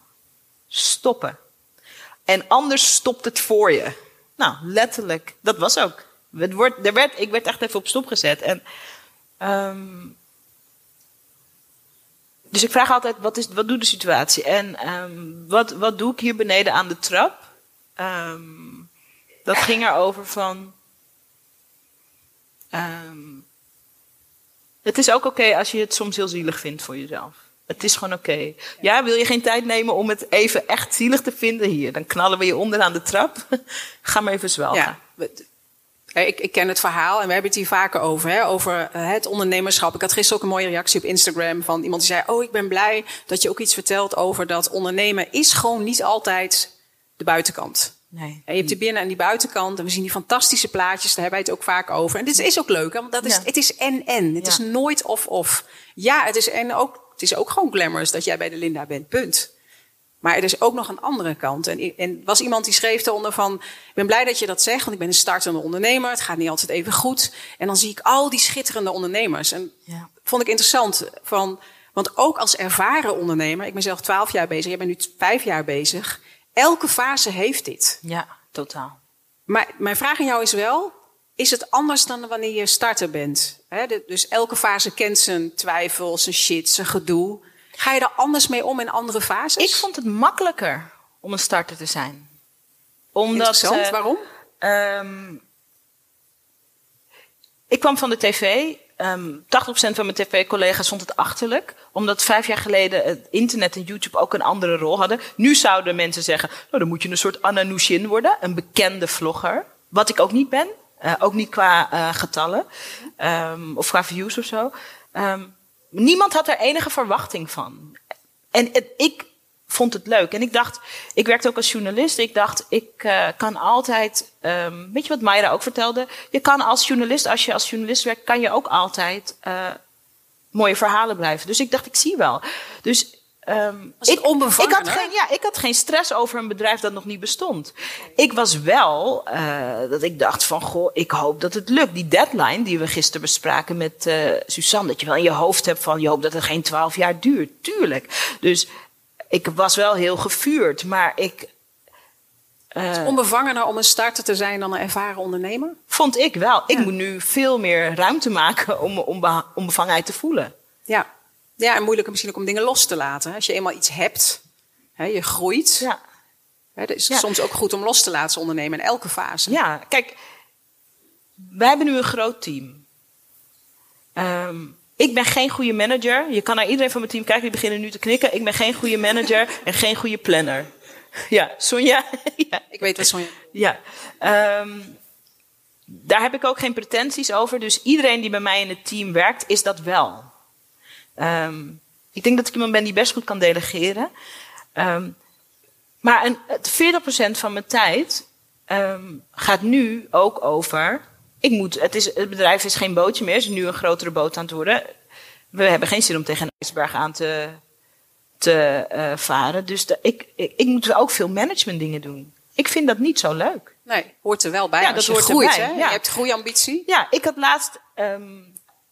Stoppen. En anders stopt het voor je. Nou, letterlijk. Dat was ook. Het wordt, er werd, ik werd echt even op stop gezet. En, ehm, dus ik vraag altijd, wat, is, wat doet de situatie? En ehm, wat, wat doe ik hier beneden aan de trap? Ehm, dat ging erover van... het is ook oké als je het soms heel zielig vindt voor jezelf. Het is gewoon oké. Ja, wil je geen tijd nemen om het even echt zielig te vinden hier? Dan knallen we je onderaan de trap. Ga maar even zwelgen. ja, ik, ik ken het verhaal en we hebben het hier vaker over. Hè, over eh, het ondernemerschap. Ik had gisteren ook een mooie reactie op Instagram van iemand die zei... oh, ik ben blij dat je ook iets vertelt over dat ondernemen... is gewoon niet altijd de buitenkant. Nee. En je hebt die binnen- en die buitenkant. En we zien die fantastische plaatjes, daar hebben wij het ook vaak over. En dit is ook leuk, hè, want dat is, Ja. het is en-en. Het Ja. is nooit of-of. Ja, het is, en ook, het is ook gewoon glamorous dat jij bij de Linda bent, punt. Maar er is ook nog een andere kant. En, en was iemand die schreef eronder van... ik ben blij dat je dat zegt, want ik ben een startende ondernemer. Het gaat niet altijd even goed. En dan zie ik al die schitterende ondernemers. En Ja. vond ik interessant. Van, want ook als ervaren ondernemer... ik ben zelf twaalf jaar bezig, jij bent nu vijf jaar bezig... elke fase heeft dit. Ja, totaal. Maar mijn vraag aan jou is wel... is het anders dan wanneer je starter bent? De- dus elke fase kent zijn twijfels, zijn shit, zijn gedoe. Ga je er anders mee om in andere fases? Ik vond het makkelijker om een starter te zijn. Omdat, Interessant, eh, waarom? Ehm, ik kwam van de tv. Ehm 80% van mijn tv-collega's vond het achterlijk. Omdat vijf jaar geleden het internet en YouTube ook een andere rol hadden. Nu zouden mensen zeggen, nou dan moet je een soort Anna worden. Een bekende vlogger. Wat ik ook niet ben. Eh, ook niet qua eh, getallen. Ehm, of qua views of zo. Ehm, niemand had er enige verwachting van. En het, ik vond het leuk. En ik dacht, ik werkte ook als journalist. Ik dacht, ik eh, kan altijd, ehm, weet je wat Mayra ook vertelde? Je kan als journalist, als je als journalist werkt, kan je ook altijd eh, mooie verhalen blijven. Dus ik dacht, ik zie wel. Dus ehm, het ik, onbevangen, ik, had hè? geen, ja, ik had geen stress over een bedrijf dat nog niet bestond. Ik was wel eh, dat ik dacht van, goh, ik hoop dat het lukt. Die deadline die we gisteren bespraken met eh Suzanne, dat je wel in je hoofd hebt van, je hoopt dat het geen twaalf jaar duurt. Tuurlijk. Dus ik was wel heel gevuurd, maar ik eh, Onbevangener om een starter te zijn dan een ervaren ondernemer? vond ik wel. Ik Ja. moet nu veel meer ruimte maken om onbe- onbevangenheid te voelen. Ja. Ja, en moeilijker misschien ook om dingen los te laten. Als je eenmaal iets hebt, hè, je groeit. Ja. Hè, het is Ja. soms ook goed om los te laten als ondernemer in elke fase. Ja, kijk, wij hebben nu een groot team. Ehm, ik ben geen goede manager. Je kan naar iedereen van mijn team kijken, die beginnen nu te knikken. Ik ben geen goede manager en geen goede planner. Ja, Sonja? ja. Ik weet wat Sonja... ja. Ehm, daar heb ik ook geen pretenties over. Dus iedereen die bij mij in het team werkt, is dat wel. Ehm, ik denk dat ik iemand ben die best goed kan delegeren. Ehm, maar een, het 40% van mijn tijd gaat nu ook over. Ik moet, het, is, het bedrijf is geen bootje meer, het is nu een grotere boot aan het worden. We hebben geen zin om tegen een ijsberg aan te, te eh, varen. Dus de, ik, ik, ik moet ook veel management dingen doen. Ik vind dat niet zo leuk. Nee, hoort er wel bij Ja, als dat je hoort groeit. Hè? ja. Je hebt groeiambitie. Ja, ik had laatst. ehm,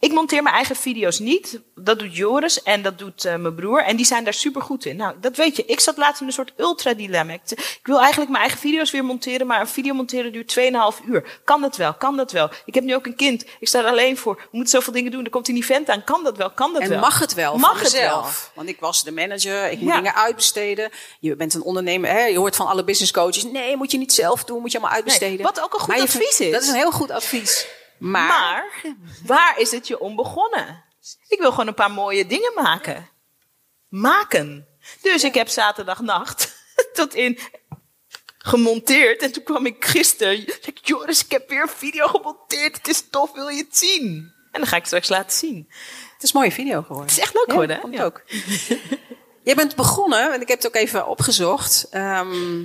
ik monteer mijn eigen video's niet. Dat doet Joris en dat doet eh, mijn broer. En die zijn daar super goed in. Nou, dat weet je. Ik zat laatst in een soort ultra-dilemma. Ik, ik wil eigenlijk mijn eigen video's weer monteren, maar een video monteren duurt 2,5 uur. Kan dat wel? Kan dat wel? Ik heb nu ook een kind. Ik sta er alleen voor. We moeten zoveel dingen doen. Er komt een event aan. Kan dat wel? Kan dat En wel? mag het wel Mag het wel? Want ik was de manager, ik moet Ja. dingen uitbesteden. Je bent een ondernemer, hè? je hoort van alle business coaches... nee, moet je niet zelf doen, moet je allemaal uitbesteden. wat ook een goed Maar je advies is. Dat is een heel goed advies. Maar, Maar waar is het je om begonnen? Ik wil gewoon een paar mooie dingen maken. Maken. Dus ik heb zaterdagnacht tot in gemonteerd. En toen kwam ik gisteren. Ik, Joris, ik heb weer een video gemonteerd. Het is tof, wil je het zien? En dan ga ik straks laten zien. het is een mooie video geworden. Het is echt leuk geworden, hè? Ja. ook. Jij bent begonnen, en ik heb het ook even opgezocht... ehm,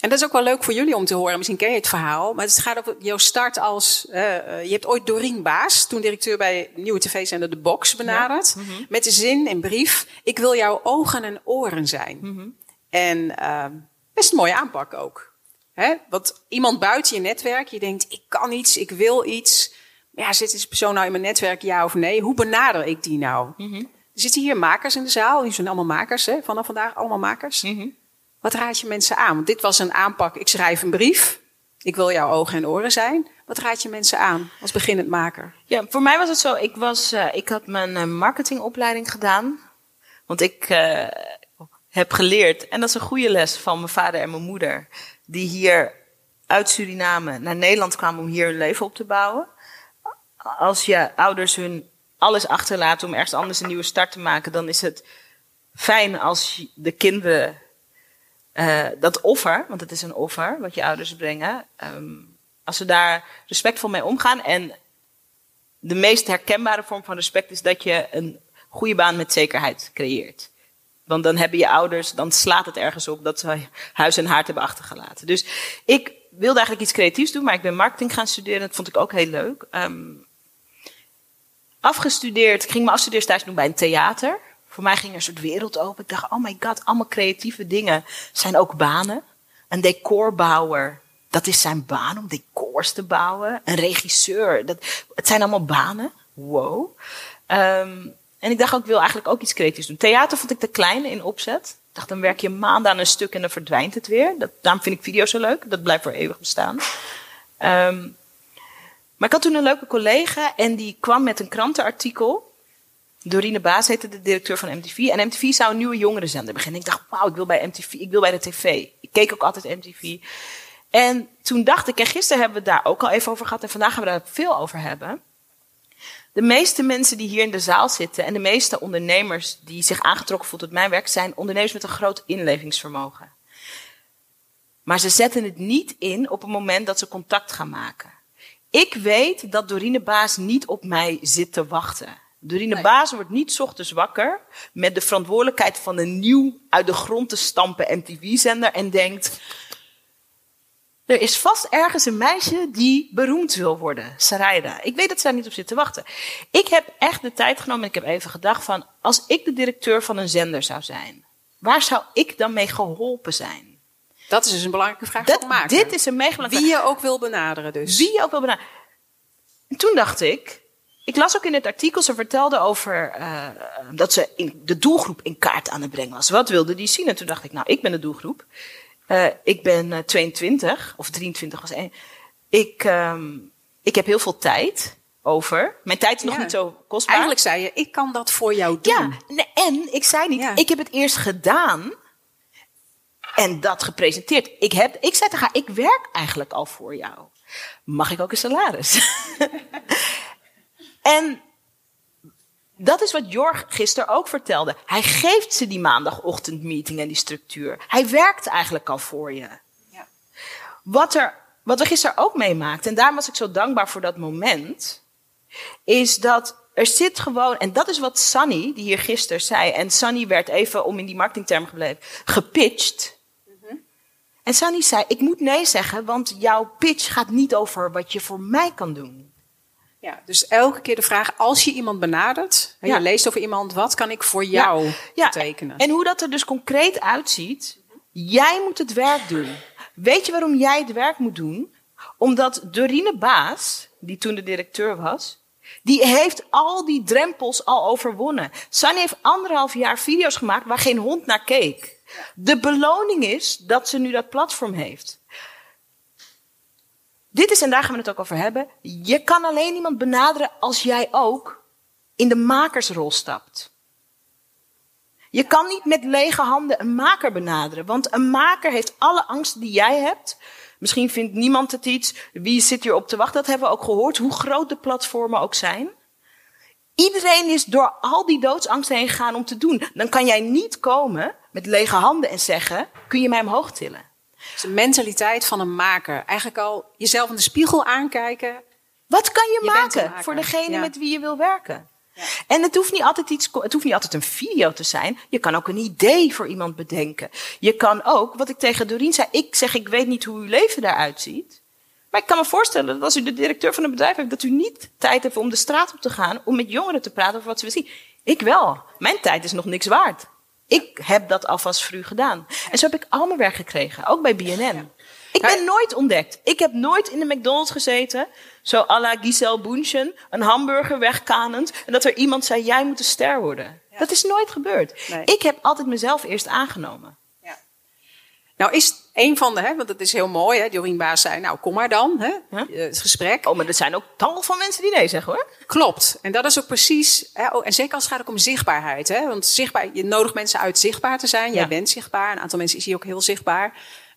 en dat is ook wel leuk voor jullie om te horen. Misschien ken je het verhaal. Maar het gaat over jouw start als... eh, eh, je hebt ooit Doreen Baas, toen directeur bij Nieuwe TV-zender De Box, benaderd. Mhm. Met de zin in brief... Ik wil jouw ogen en oren zijn. Mhm. En ehm, best een mooie aanpak ook. Hè? Want iemand buiten je netwerk, je denkt... Ik kan iets, ik wil iets. Ja, zit deze persoon nou in mijn netwerk, ja of nee? Hoe benader ik die nou? Mhm. Er zitten hier makers in de zaal. Die zijn allemaal makers, hè? vanaf vandaag allemaal makers. Wat raad je mensen aan? Want dit was een aanpak. Ik schrijf een brief. Ik wil jouw ogen en oren zijn. Wat raad je mensen aan als beginnend maker? Ja, voor mij was het zo. Ik, was, eh, ik had mijn eh, marketingopleiding gedaan. Want ik eh, heb geleerd, en dat is een goede les van mijn vader en mijn moeder, die hier uit Suriname naar Nederland kwamen om hier hun leven op te bouwen. Als je ouders hun alles achterlaten om ergens anders een nieuwe start te maken, dan is het fijn als de kinderen eh, dat offer, want het is een offer wat je ouders brengen, ehm, als ze daar respectvol mee omgaan. En de meest herkenbare vorm van respect is dat je een goede baan met zekerheid creëert. Want dan hebben je ouders, dan slaat het ergens op dat ze huis en haard hebben achtergelaten. Dus ik wilde eigenlijk iets creatiefs doen, maar ik ben marketing gaan studeren. Dat vond ik ook heel leuk. Ehm, afgestudeerd, ik ging mijn afstudeerstage doen bij een theater. Voor mij ging er een soort wereld open. Ik dacht, oh my god, allemaal creatieve dingen zijn ook banen. Een decorbouwer, dat is zijn baan om decors te bouwen. Een regisseur, dat, het zijn allemaal banen. Wow. Ehm, en ik dacht ook, ik wil eigenlijk ook iets creatiefs doen. Theater vond ik te klein in opzet. Ik dacht, dan werk je maanden aan een stuk en dan verdwijnt het weer. Dat, daarom vind ik video's zo leuk. Dat blijft voor eeuwig bestaan. Ehm, maar ik had toen een leuke collega en die kwam met een krantenartikel. Dorine Baas heette de directeur van MTV. En MTV zou een nieuwe jongerenzender beginnen. Ik dacht, wauw, ik wil bij MTV, ik wil bij de tv. Ik keek ook altijd MTV. En toen dacht ik, en gisteren hebben we het daar ook al even over gehad. En vandaag gaan we daar veel over hebben. De meeste mensen die hier in de zaal zitten en de meeste ondernemers die zich aangetrokken voelen tot mijn werk, zijn ondernemers met een groot inlevingsvermogen. Maar ze zetten het niet in op het moment dat ze contact gaan maken. Ik weet dat Dorine Baas niet op mij zit te wachten. Dorine nee. Baas wordt niet ochtends wakker met de verantwoordelijkheid van een nieuw uit de grond te stampen MTV-zender en denkt: er is vast ergens een meisje die beroemd wil worden, Sarayda. Ik weet dat ze daar niet op zit te wachten. Ik heb echt de tijd genomen en ik heb even gedacht van, als ik de directeur van een zender zou zijn, waar zou ik dan mee geholpen zijn? Dat is dus een belangrijke vraag dat, voor maken. Dit is een mega Wie je ook wil benaderen dus. Wie je ook wil benaderen. En toen dacht ik, ik las ook in het artikel, ze vertelde over uh, dat ze in de doelgroep in kaart aan het brengen was. Wat wilde die zien? En toen dacht ik, nou, ik ben de doelgroep. Uh, ik ben uh, 22 of 23 was één. Ik, um, ik heb heel veel tijd over. Mijn tijd is nog ja. niet zo kostbaar. Eigenlijk zei je, ik kan dat voor jou doen. Ja, en ik zei niet, ja. ik heb het eerst gedaan en dat gepresenteerd. Ik, heb, ik zei tegen haar, ik werk eigenlijk al voor jou. Mag ik ook een salaris? en dat is wat Jorg gisteren ook vertelde. Hij geeft ze die maandagochtendmeeting en die structuur. Hij werkt eigenlijk al voor je. Ja. Wat, er, wat we gisteren ook meemaakten, en daarom was ik zo dankbaar voor dat moment, is dat er zit gewoon, en dat is wat Sunny, die hier gisteren zei, en Sunny werd even, om in die marketingterm gebleven, gepitcht. Mm-hmm. En Sunny zei, ik moet nee zeggen, want jouw pitch gaat niet over wat je voor mij kan doen. Ja, dus elke keer de vraag, als je iemand benadert, en ja. je leest over iemand, wat kan ik voor jou ja, ja. betekenen? En hoe dat er dus concreet uitziet, jij moet het werk doen. Weet je waarom jij het werk moet doen? Omdat Dorine Baas, die toen de directeur was, die heeft al die drempels al overwonnen. Sunny heeft anderhalf jaar video's gemaakt waar geen hond naar keek. De beloning is dat ze nu dat platform heeft. Dit is, en daar gaan we het ook over hebben, je kan alleen iemand benaderen als jij ook in de makersrol stapt. Je kan niet met lege handen een maker benaderen, want een maker heeft alle angsten die jij hebt. Misschien vindt niemand het iets. Wie zit hier op te wachten? Dat hebben we ook gehoord, hoe groot de platformen ook zijn. Iedereen is door al die doodsangsten heen gegaan om te doen. Dan kan jij niet komen met lege handen en zeggen: kun je mij omhoog tillen? Dus de mentaliteit van een maker. Eigenlijk al jezelf in de spiegel aankijken. Wat kan je, je maken voor degene ja. met wie je wil werken? Ja. En het hoeft, niet altijd iets, het hoeft niet altijd een video te zijn. Je kan ook een idee voor iemand bedenken. Je kan ook, wat ik tegen Doreen zei, ik zeg ik weet niet hoe uw leven daaruit ziet. Maar ik kan me voorstellen dat als u de directeur van een bedrijf hebt, dat u niet tijd hebt om de straat op te gaan om met jongeren te praten over wat ze willen zien. Ik wel. Mijn tijd is nog niks waard. Ik heb dat alvast vroeg gedaan. En zo heb ik al mijn werk gekregen, ook bij BNN. Ik ben nooit ontdekt. Ik heb nooit in de McDonald's gezeten, zo à la Giselle Bundchen, een hamburger wegkanend, en dat er iemand zei, jij moet een ster worden. Ja. Dat is nooit gebeurd. Nee. Ik heb altijd mezelf eerst aangenomen. Nou is een van de, hè, want dat is heel mooi, hè, Jorien Baas zei, nou kom maar dan, hè, huh? het gesprek. Oh, maar er zijn ook tal van mensen die nee zeggen hoor. Klopt, en dat is ook precies, hè, oh, en zeker als het gaat ook om zichtbaarheid. Hè, want zichtbaar, je nodigt mensen uit zichtbaar te zijn, jij ja. bent zichtbaar, een aantal mensen is hier ook heel zichtbaar.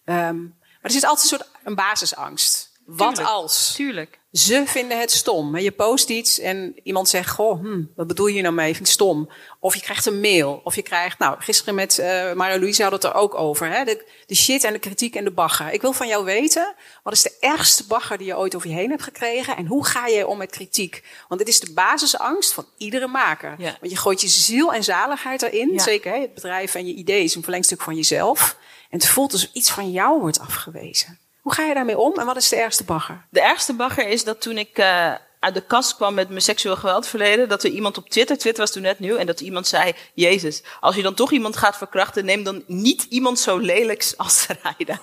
Um, maar er zit altijd een soort een basisangst. Wat Tuurlijk. als? Tuurlijk. Ze vinden het stom. Je post iets en iemand zegt, goh, hm, wat bedoel je nou mee? Ik vind het stom. Of je krijgt een mail. Of je krijgt, nou, gisteren met uh, Maria Louise hadden het er ook over. Hè? De, de shit en de kritiek en de bagger. Ik wil van jou weten, wat is de ergste bagger die je ooit over je heen hebt gekregen? En hoe ga je om met kritiek? Want dit is de basisangst van iedere maker. Ja. Want je gooit je ziel en zaligheid erin. Ja. Zeker, hè? het bedrijf en je idee is een verlengstuk van jezelf. En het voelt alsof iets van jou wordt afgewezen. Hoe ga je daarmee om en wat is de ergste bagger? De ergste bagger is dat toen ik uh, uit de kast kwam met mijn seksueel geweldverleden. Dat er iemand op Twitter, Twitter was toen net nieuw, en dat iemand zei: Jezus, als je dan toch iemand gaat verkrachten, neem dan niet iemand zo lelijks als Raida.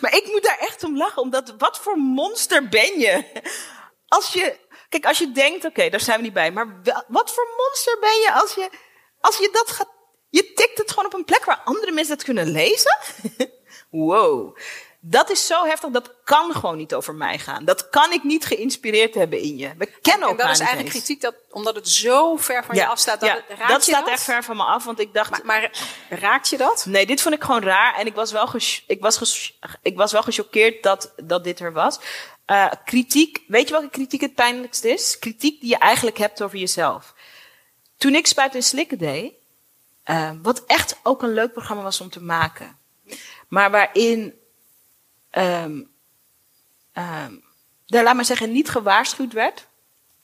Maar ik moet daar echt om lachen, omdat wat voor monster ben je? Als je, kijk, als je denkt, oké, daar zijn we niet bij, maar wat voor monster ben je als je, als je dat gaat, je tikt het gewoon op een plek waar andere mensen het kunnen lezen? wow. Dat is zo heftig, dat kan gewoon niet over mij gaan. Dat kan ik niet geïnspireerd hebben in je. We kennen En elkaar dat is eigenlijk eens. kritiek, dat, omdat het zo ver van je afstaat. Dat, ja, het- raakt dat je staat dat? echt ver van me af, want ik dacht, Maar, maar raakt je dat? Nee, dit vond ik gewoon raar. En ik was wel, ges- ik was ges- ik was wel gechoqueerd dat, dat dit er was. Eh, kritiek, weet je welke kritiek het pijnlijkst is? Kritiek die je eigenlijk hebt over jezelf. Toen ik Spuit en Slikken deed, eh, wat echt ook een leuk programma was om te maken. Maar waarin, ehm ehm, daar laat maar zeggen, niet gewaarschuwd werd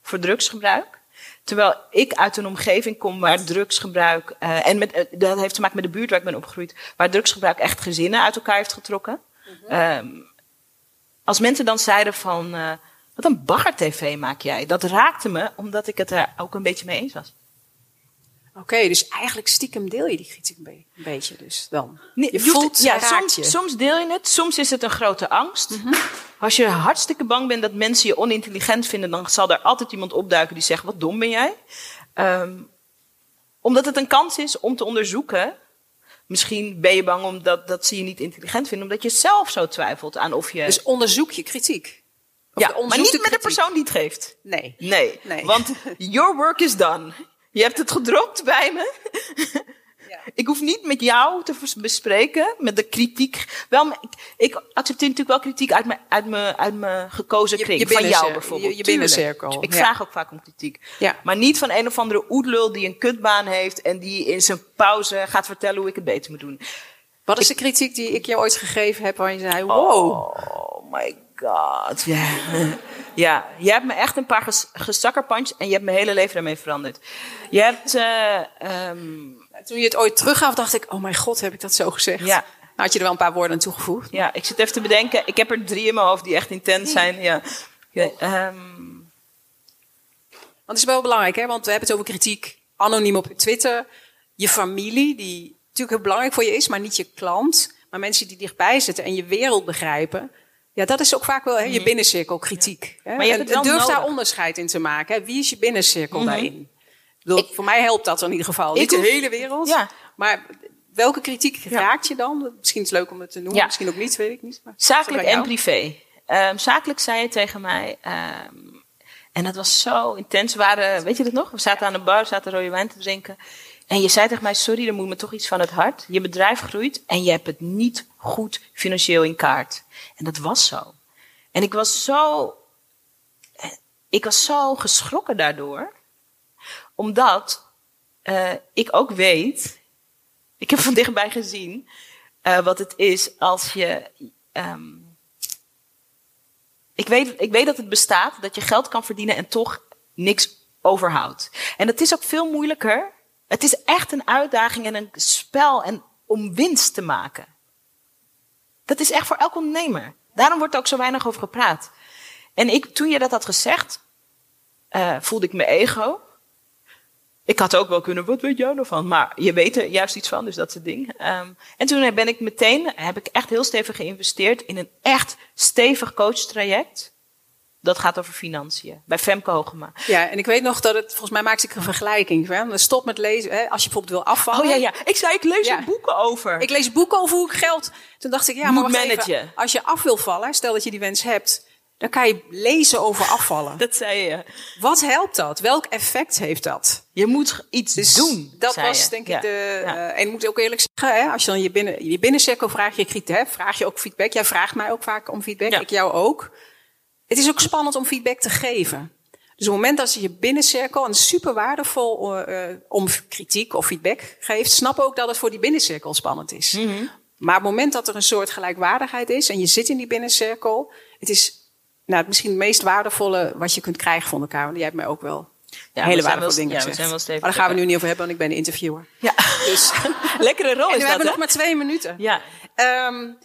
voor drugsgebruik. Terwijl ik uit een omgeving kom waar drugsgebruik. eh, en met, eh, dat heeft te maken met de buurt waar ik ben opgegroeid. Waar drugsgebruik echt gezinnen uit elkaar heeft getrokken. Ehm, als mensen dan zeiden van. eh, wat een bagger-tv maak jij. Dat raakte me omdat ik het er ook een beetje mee eens was. Oké, dus eigenlijk stiekem deel je die kritiek een, be- een beetje dus dan. Je voelt, ja, soms, je. Mhm. soms deel je het, soms is het een grote angst. Als je hartstikke bang bent dat mensen je onintelligent vinden, dan zal er altijd iemand opduiken die zegt: Wat dom ben jij? Ehm, omdat het een kans is om te onderzoeken. Misschien ben je bang omdat dat ze je niet intelligent vinden, omdat je zelf zo twijfelt aan of je. Dus onderzoek je kritiek. Of ja, maar niet met de persoon die het geeft. Nee. Nee, Nee. want your work is done. Je hebt het gedropt bij me. Ja. Ik hoef niet met jou te bespreken, met de kritiek. Wel, ik, ik accepteer natuurlijk wel kritiek uit mijn, uit mijn, uit mijn gekozen kring. je van jou bijvoorbeeld. je- je binnencirkel, Ik ja. vraag ook vaak om kritiek. Ja. Maar niet van een of andere oedlul die een kutbaan heeft en die in zijn pauze gaat vertellen hoe ik het beter moet doen. Wat is de kritiek die ik je ooit gegeven heb waar je zei, wow. Oh my god. Ja. Ja, je hebt me echt een paar ges en je hebt mijn hele leven daarmee veranderd. Je hebt, eh, ehm, Toen je het ooit teruggaf, dacht ik, oh mijn god, heb ik dat zo gezegd? Ja. Nou had je er wel een paar woorden aan toegevoegd. ja, ik zit even te bedenken. Ik heb er drie in mijn hoofd die echt intens zijn. Ja. Ja, ehm, Want het is wel belangrijk, hè? want we hebben het over kritiek anoniem op Twitter. Je familie, die natuurlijk heel belangrijk voor je is, maar niet je klant. Maar mensen die dichtbij zitten en je wereld begrijpen. Ja, dat is ook vaak wel hè, je binnencirkel kritiek. Mhm. Maar je hebt En het wel durf daar nodig. Mhm. onderscheid in te maken. Hè? Wie is je binnencirkel daarin? Ik bedoel, voor mij helpt dat in ieder geval. Niet de hele wereld. Ja. Maar welke kritiek raakt je dan? Misschien is het leuk om het te noemen, Ja. misschien ook niet, weet ik niet. Maar zakelijk en privé. Ehm, zakelijk zei je tegen mij. ehm, en dat was zo intens. We waren, weet je dat nog? We zaten aan de bar, zaten rode wijn te drinken. En je zei tegen mij: Sorry, er moet me toch iets van het hart. Je bedrijf groeit en je hebt het niet goed financieel in kaart. En dat was zo. En ik was zo. Ik was zo geschrokken daardoor. Omdat eh, ik ook weet. Ik heb van dichtbij gezien. eh, wat het is als je. ehm, ik, weet, ik weet dat het bestaat, dat je geld kan verdienen en toch niks overhoudt. En het is ook veel moeilijker. Het is echt een uitdaging en een spel en om winst te maken. Dat is echt voor elk ondernemer. Daarom wordt er ook zo weinig over gepraat. En ik, toen je dat had gezegd, eh, voelde ik mijn ego. Ik had ook wel kunnen, wat weet jij ervan? Maar je weet er juist iets van, dus dat is het ding. Ehm, en toen ben ik meteen, heb ik echt heel stevig geïnvesteerd in een echt stevig coachtraject. Dat gaat over financiën. Bij Femke Hogema. Ja, en ik weet nog dat het, volgens mij maakte ik een vergelijking. Hè? Stop met lezen, hè? als je bijvoorbeeld wil afvallen. Oh ja, ja. Ik zei, ik lees Ja. er boeken over. Ik lees boeken over hoe ik geld. Toen dacht ik, ja, Moet maar even. managen. Als je af wil vallen, stel dat je die wens hebt, dan kan je lezen over afvallen. Dat zei je. Wat helpt dat? Welk effect heeft dat? Je moet iets Dus doen. dat was je. denk Ja. ik de. Ja. eh, en ik moet ook eerlijk zeggen, hè, als je dan je, binnen, je binnencirkel vraagt, je kritiek, hè, vraag je ook feedback. Jij vraagt mij ook vaak om feedback, Ja. ik jou ook. Het is ook spannend om feedback te geven. Dus op het moment dat je je binnencirkel, en het is super waardevol eh, eh, om kritiek of feedback geeft, snap ook dat het voor die binnencirkel spannend is. Mhm. Maar op het moment dat er een soort gelijkwaardigheid is en je zit in die binnencirkel, het is nou, misschien het meest waardevolle wat je kunt krijgen van elkaar. Want jij hebt mij ook wel Ja, we hele waardevolle dingen ja, we gezegd. zijn wel stevig. maar daar gaan we nu niet over hebben, want ik ben de interviewer. Ja. Dus, Lekkere rol en is we dat, hebben nog maar twee minuten. Ja. Een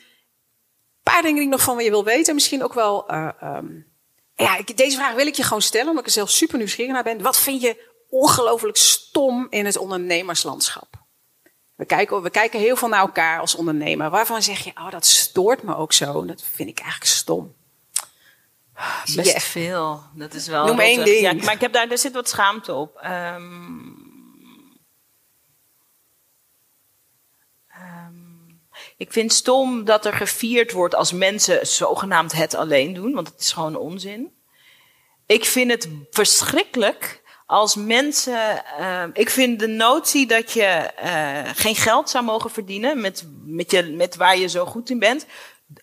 paar dingen die ik nog van je wil weten. Misschien ook wel, eh, ehm, Ja, ik, deze vraag wil ik je gewoon stellen, omdat ik er zelf super nieuwsgierig naar ben. Wat vind je ongelooflijk stom in het ondernemerslandschap? We kijken, we kijken heel veel naar elkaar als ondernemer. Waarvan zeg je, oh, dat stoort me ook zo. Dat vind ik eigenlijk stom. Best veel. Dat is wel. Noem één ding. Ja, maar ik heb daar, daar zit wat schaamte op. Ehm, ik vind stom dat er gevierd wordt als mensen zogenaamd het alleen doen, want het is gewoon onzin. Ik vind het verschrikkelijk als mensen. ehm, ik vind de notie dat je eh, geen geld zou mogen verdienen met, met, je, met waar je zo goed in bent.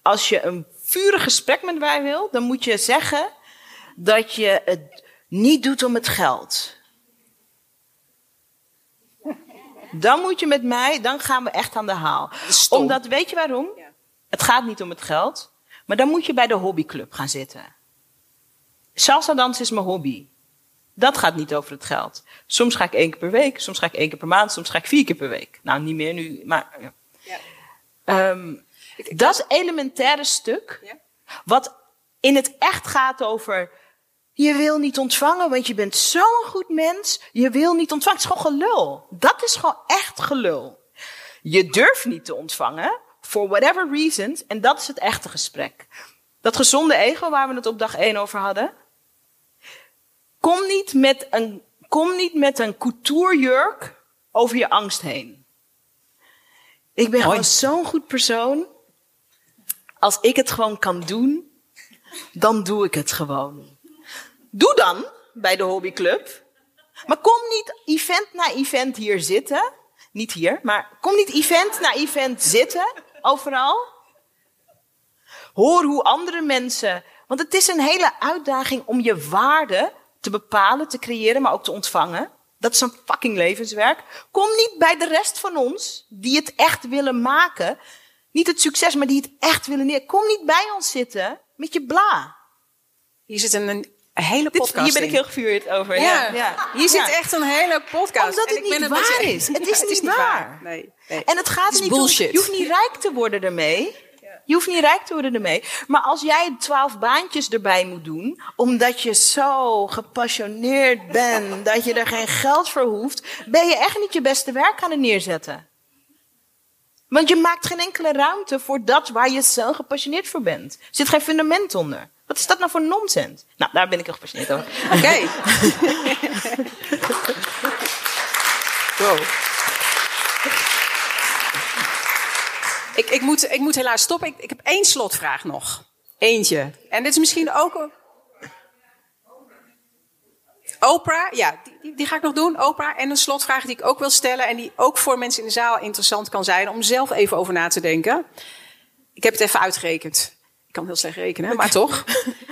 Als je een vurig gesprek met mij wil, dan moet je zeggen dat je het niet doet om het geld. Dan moet je met mij, dan gaan we echt aan de haal. is stom. Omdat, weet je waarom? Ja. Het gaat niet om het geld, maar dan moet je bij de hobbyclub gaan zitten. Salsa dansen is mijn hobby. Dat gaat niet over het geld. Soms ga ik één keer per week, soms ga ik één keer per maand, soms ga ik vier keer per week. Nou, niet meer nu, maar. ja. Ja. Ehm, dat elementaire stuk, Ja. wat in het echt gaat over. Je wil niet ontvangen, want je bent zo'n goed mens. Je wil niet ontvangen. Het is gewoon gelul. Dat is gewoon echt gelul. Je durft niet te ontvangen, for whatever reasons. En dat is het echte gesprek. Dat gezonde ego waar we het op dag één over hadden. Kom niet met een, kom niet met een coutuurjurk over je angst heen. Ik ben gewoon zo'n goed persoon. Als ik het gewoon kan doen, dan doe ik het gewoon. Doe dan bij de hobbyclub. Maar kom niet event na event hier zitten. Niet hier, maar kom niet event na event zitten. Overal. Hoor hoe andere mensen. Want het is een hele uitdaging om je waarde te bepalen, te creëren, maar ook te ontvangen. Dat is een fucking levenswerk. Kom niet bij de rest van ons, die het echt willen maken. Niet het succes, maar die het echt willen neer. Kom niet bij ons zitten met je bla. Hier zit een, een hele Dit, podcast hier ben ik heel gevuurd over. Ja, ja. hier zit Ja. echt een hele podcast. Omdat En het ik ben niet waar is. Het Ja, is niet waar. Nee, nee. En het gaat Het is er niet bullshit. om. Je hoeft niet rijk te worden ermee. Je hoeft niet rijk te worden ermee. Maar als jij twaalf baantjes erbij moet doen, omdat je zo gepassioneerd bent dat je er geen geld voor hoeft, ben je echt niet je beste werk aan het neerzetten. Want je maakt geen enkele ruimte voor dat waar je zo gepassioneerd voor bent. Er zit geen fundament onder. Wat is dat nou voor nonsens? Nou, daar ben ik heel gepassioneerd over. Oké. wow. Ik, ik, moet, ik moet helaas stoppen. Ik, ik heb één slotvraag nog. Eentje. En dit is misschien ook... een- Oprah, ja, die, die, die ga ik nog doen. Oprah. En een slotvraag die ik ook wil stellen. En die ook voor mensen in de zaal interessant kan zijn. Om zelf even over na te denken. Ik heb het even uitgerekend. Kan heel slecht rekenen, maar toch.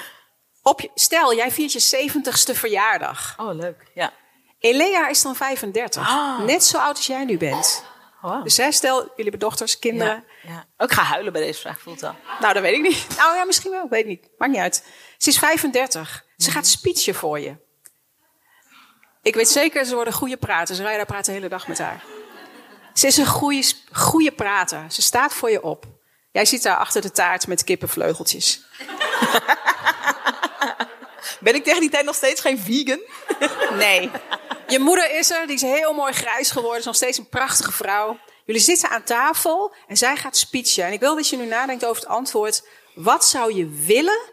Op je, stel, jij viert je 70ste verjaardag. Oh, leuk. Ja. Elea is dan 35. Ah. Net zo oud als jij nu bent. Wow. Dus hè, stel, jullie hebben dochters, kinderen. Ja, ja. Ook ga huilen bij deze vraag, voelt al. Nou, dat weet ik niet. Nou ja, misschien wel. Weet ik niet. Maakt niet uit. Ze is 35. Ze gaat speechen voor je. Ik weet zeker, ze worden goede praters. Rijda praat de hele dag met haar. Ze is een goede, goede prater. Ze staat voor je op. Jij zit daar achter de taart met kippenvleugeltjes. Ben ik tegen die tijd nog steeds geen vegan? Nee. Je moeder is er, die is heel mooi grijs geworden, is nog steeds een prachtige vrouw. Jullie zitten aan tafel en zij gaat speechen. En ik wil dat je nu nadenkt over het antwoord. Wat zou je willen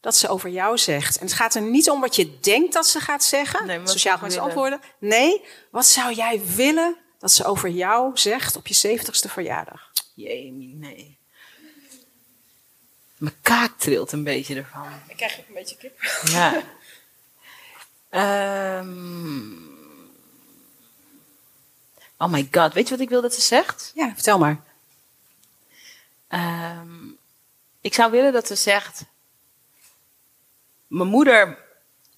dat ze over jou zegt? En het gaat er niet om wat je denkt dat ze gaat zeggen. Nee, Sociaal mensen antwoorden. Nee, wat zou jij willen dat ze over jou zegt op je 70ste verjaardag? Jee, nee. Mijn kaak trilt een beetje ervan. Ik krijg een beetje kip. Ja. Ehm. oh my god, weet je wat ik wil dat ze zegt? Ja, vertel maar. Ehm, ik zou willen dat ze zegt. Mijn moeder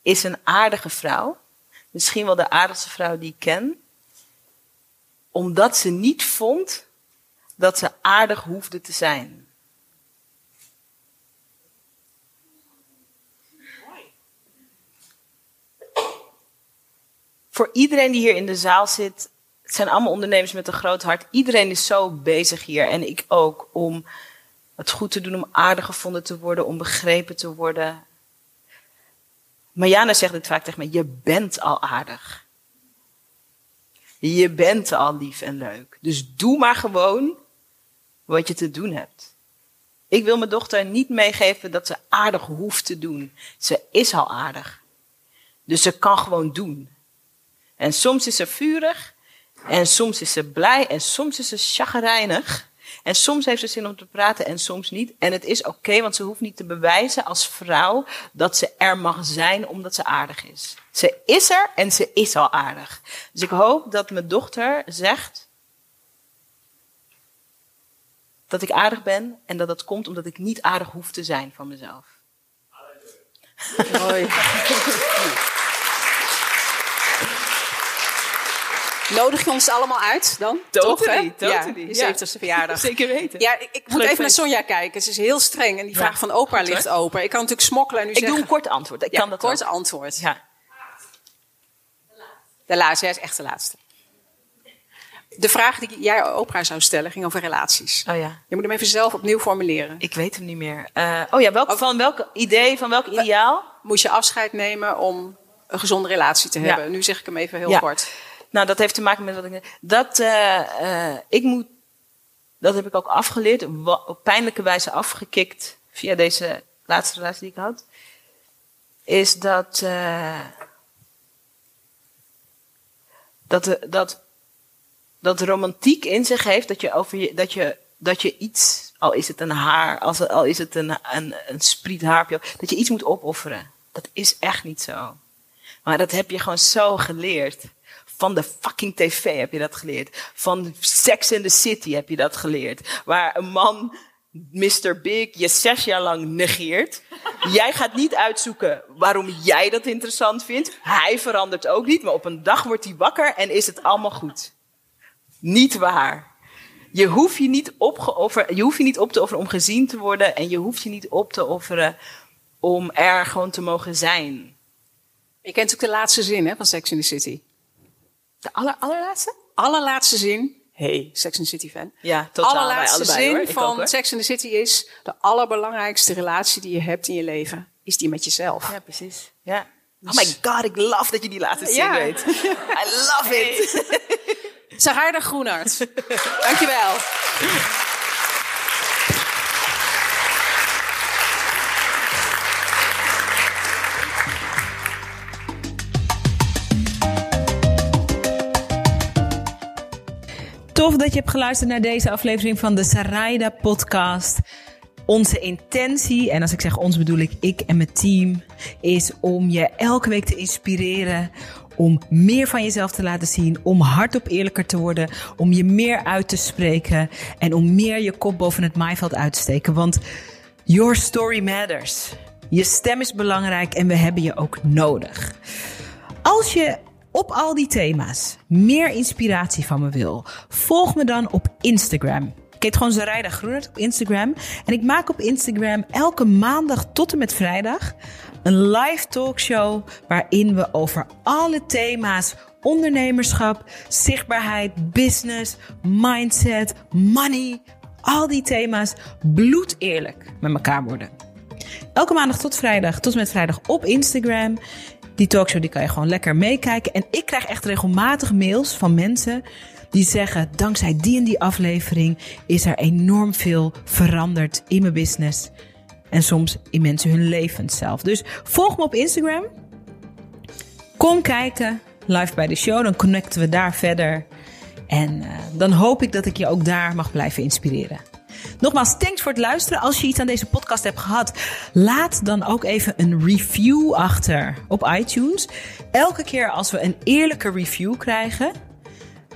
is een aardige vrouw. Misschien wel de aardigste vrouw die ik ken. Omdat ze niet vond dat ze aardig hoefde te zijn. Voor iedereen die hier in de zaal zit, het zijn allemaal ondernemers met een groot hart. Iedereen is zo bezig hier en ik ook om het goed te doen, om aardig gevonden te worden, om begrepen te worden. Mariana zegt het vaak tegen me, je bent al aardig. Je bent al lief en leuk. Dus doe maar gewoon wat je te doen hebt. Ik wil mijn dochter niet meegeven dat ze aardig hoeft te doen. Ze is al aardig. Dus ze kan gewoon doen. En soms is ze vurig. En soms is ze blij. En soms is ze chagrijnig. En soms heeft ze zin om te praten en soms niet. En het is oké, want ze hoeft niet te bewijzen als vrouw dat ze er mag zijn omdat ze aardig is. Ze is er en ze is al aardig. Dus ik hoop dat mijn dochter zegt dat ik aardig ben en dat dat komt omdat ik niet aardig hoef te zijn van mezelf. Mooi. Nodig je ons allemaal uit dan? Totally, Toch, hè? totally, Ja, ja. je 70ste verjaardag. Zeker weten. Ja, ik, ik moet even naar feest. Sonja kijken. Ze is heel streng en die Ja. vraag van opa Goed, ligt hoor. open. Ik kan natuurlijk smokkelen en nu Ik zeggen... doe een kort antwoord. Ik ja, kan dat kort ook. antwoord. Ja. De laatste, jij is echt de laatste. De vraag die jij Oprah zou stellen ging over relaties. Oh ja. Je moet hem even zelf opnieuw formuleren. Ik weet hem niet meer. Eh, oh ja, welk, Ook- van welk idee, van welk ideaal? Moet je afscheid nemen om een gezonde relatie te Ja. hebben? Nu zeg ik hem even heel Ja. kort. Nou, dat heeft te maken met wat ik. Dat, eh, ik moet. Dat heb ik ook afgeleerd, op pijnlijke wijze afgekikt via deze laatste relatie die ik had. Is dat. eh, dat, dat, dat romantiek in zich heeft dat je, over je, dat je, dat je iets, al is het een haar, als, al is het een, een, een spriet haar, op jou, dat je iets moet opofferen. Dat is echt niet zo. Maar dat heb je gewoon zo geleerd. Van de fucking tv heb je dat geleerd. Van Sex in the City heb je dat geleerd. Waar een man, Mr. Big, je zes jaar lang negeert. Jij gaat niet uitzoeken waarom jij dat interessant vindt. Hij verandert ook niet. Maar op een dag wordt hij wakker en is het allemaal goed. Niet waar. Je hoeft je niet, opgeoffer, je hoeft je niet op te offeren om gezien te worden. En je hoeft je niet op te offeren om er gewoon te mogen zijn. Je kent ook de laatste zin hè, van Sex in the City. De aller, allerlaatste? Allerlaatste zin. Hey, Sex in the City fan. Ja, totaal. allerlaatste allebei, zin hoor. Ik ook, van. Sex in the City is... de allerbelangrijkste relatie die je hebt in je leven... is die met jezelf. Ja, precies. Ja. Oh my god, ik love dat je die laatste zin Ja. weet. I love it. Sarayda Groenart. Dankjewel. Tof dat je hebt geluisterd naar deze aflevering van de Sarayda podcast. Onze intentie, en als ik zeg ons bedoel ik ik en mijn team, is om je elke week te inspireren. Om meer van jezelf te laten zien, om hardop eerlijker te worden, om je meer uit te spreken en om meer je kop boven het maaiveld uit te steken. Want your story matters. Je stem is belangrijk en we hebben je ook nodig. Als je op al die thema's meer inspiratie van me wil, volg me dan op Instagram. Ik heet gewoon Zarayda Groenert op Instagram. En ik maak op Instagram elke maandag tot en met vrijdag een live talkshow waarin we over alle thema's ondernemerschap, zichtbaarheid, business, mindset, money, al die thema's bloedeerlijk met elkaar worden. Elke maandag tot vrijdag, tot en met vrijdag op Instagram. Die talkshow die kan je gewoon lekker meekijken. En ik krijg echt regelmatig mails van mensen die zeggen: dankzij die en die aflevering is er enorm veel veranderd in mijn business. En soms in mensen hun levens zelf. Dus volg me op Instagram. Kom kijken live bij de show. Dan connecten we daar verder. En eh, dan hoop ik dat ik je ook daar mag blijven inspireren. Nogmaals, thanks voor het luisteren. Als je iets aan deze podcast hebt gehad, laat dan ook even een review achter op iTunes. Elke keer als we een eerlijke review krijgen,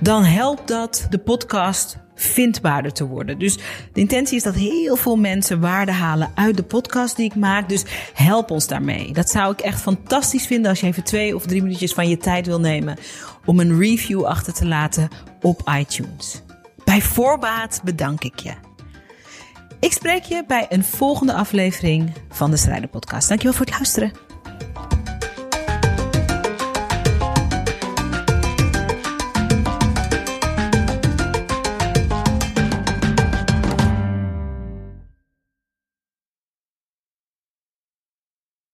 dan helpt dat de podcast vindbaarder te worden. Dus de intentie is dat heel veel mensen waarde halen uit de podcast die ik maak. Dus help ons daarmee. Dat zou ik echt fantastisch vinden als je even twee of drie minuutjes van je tijd wil nemen om een review achter te laten op iTunes. Bij voorbaat bedank ik je. Ik spreek je bij een volgende aflevering van de Strijden Podcast. Dankjewel voor het luisteren.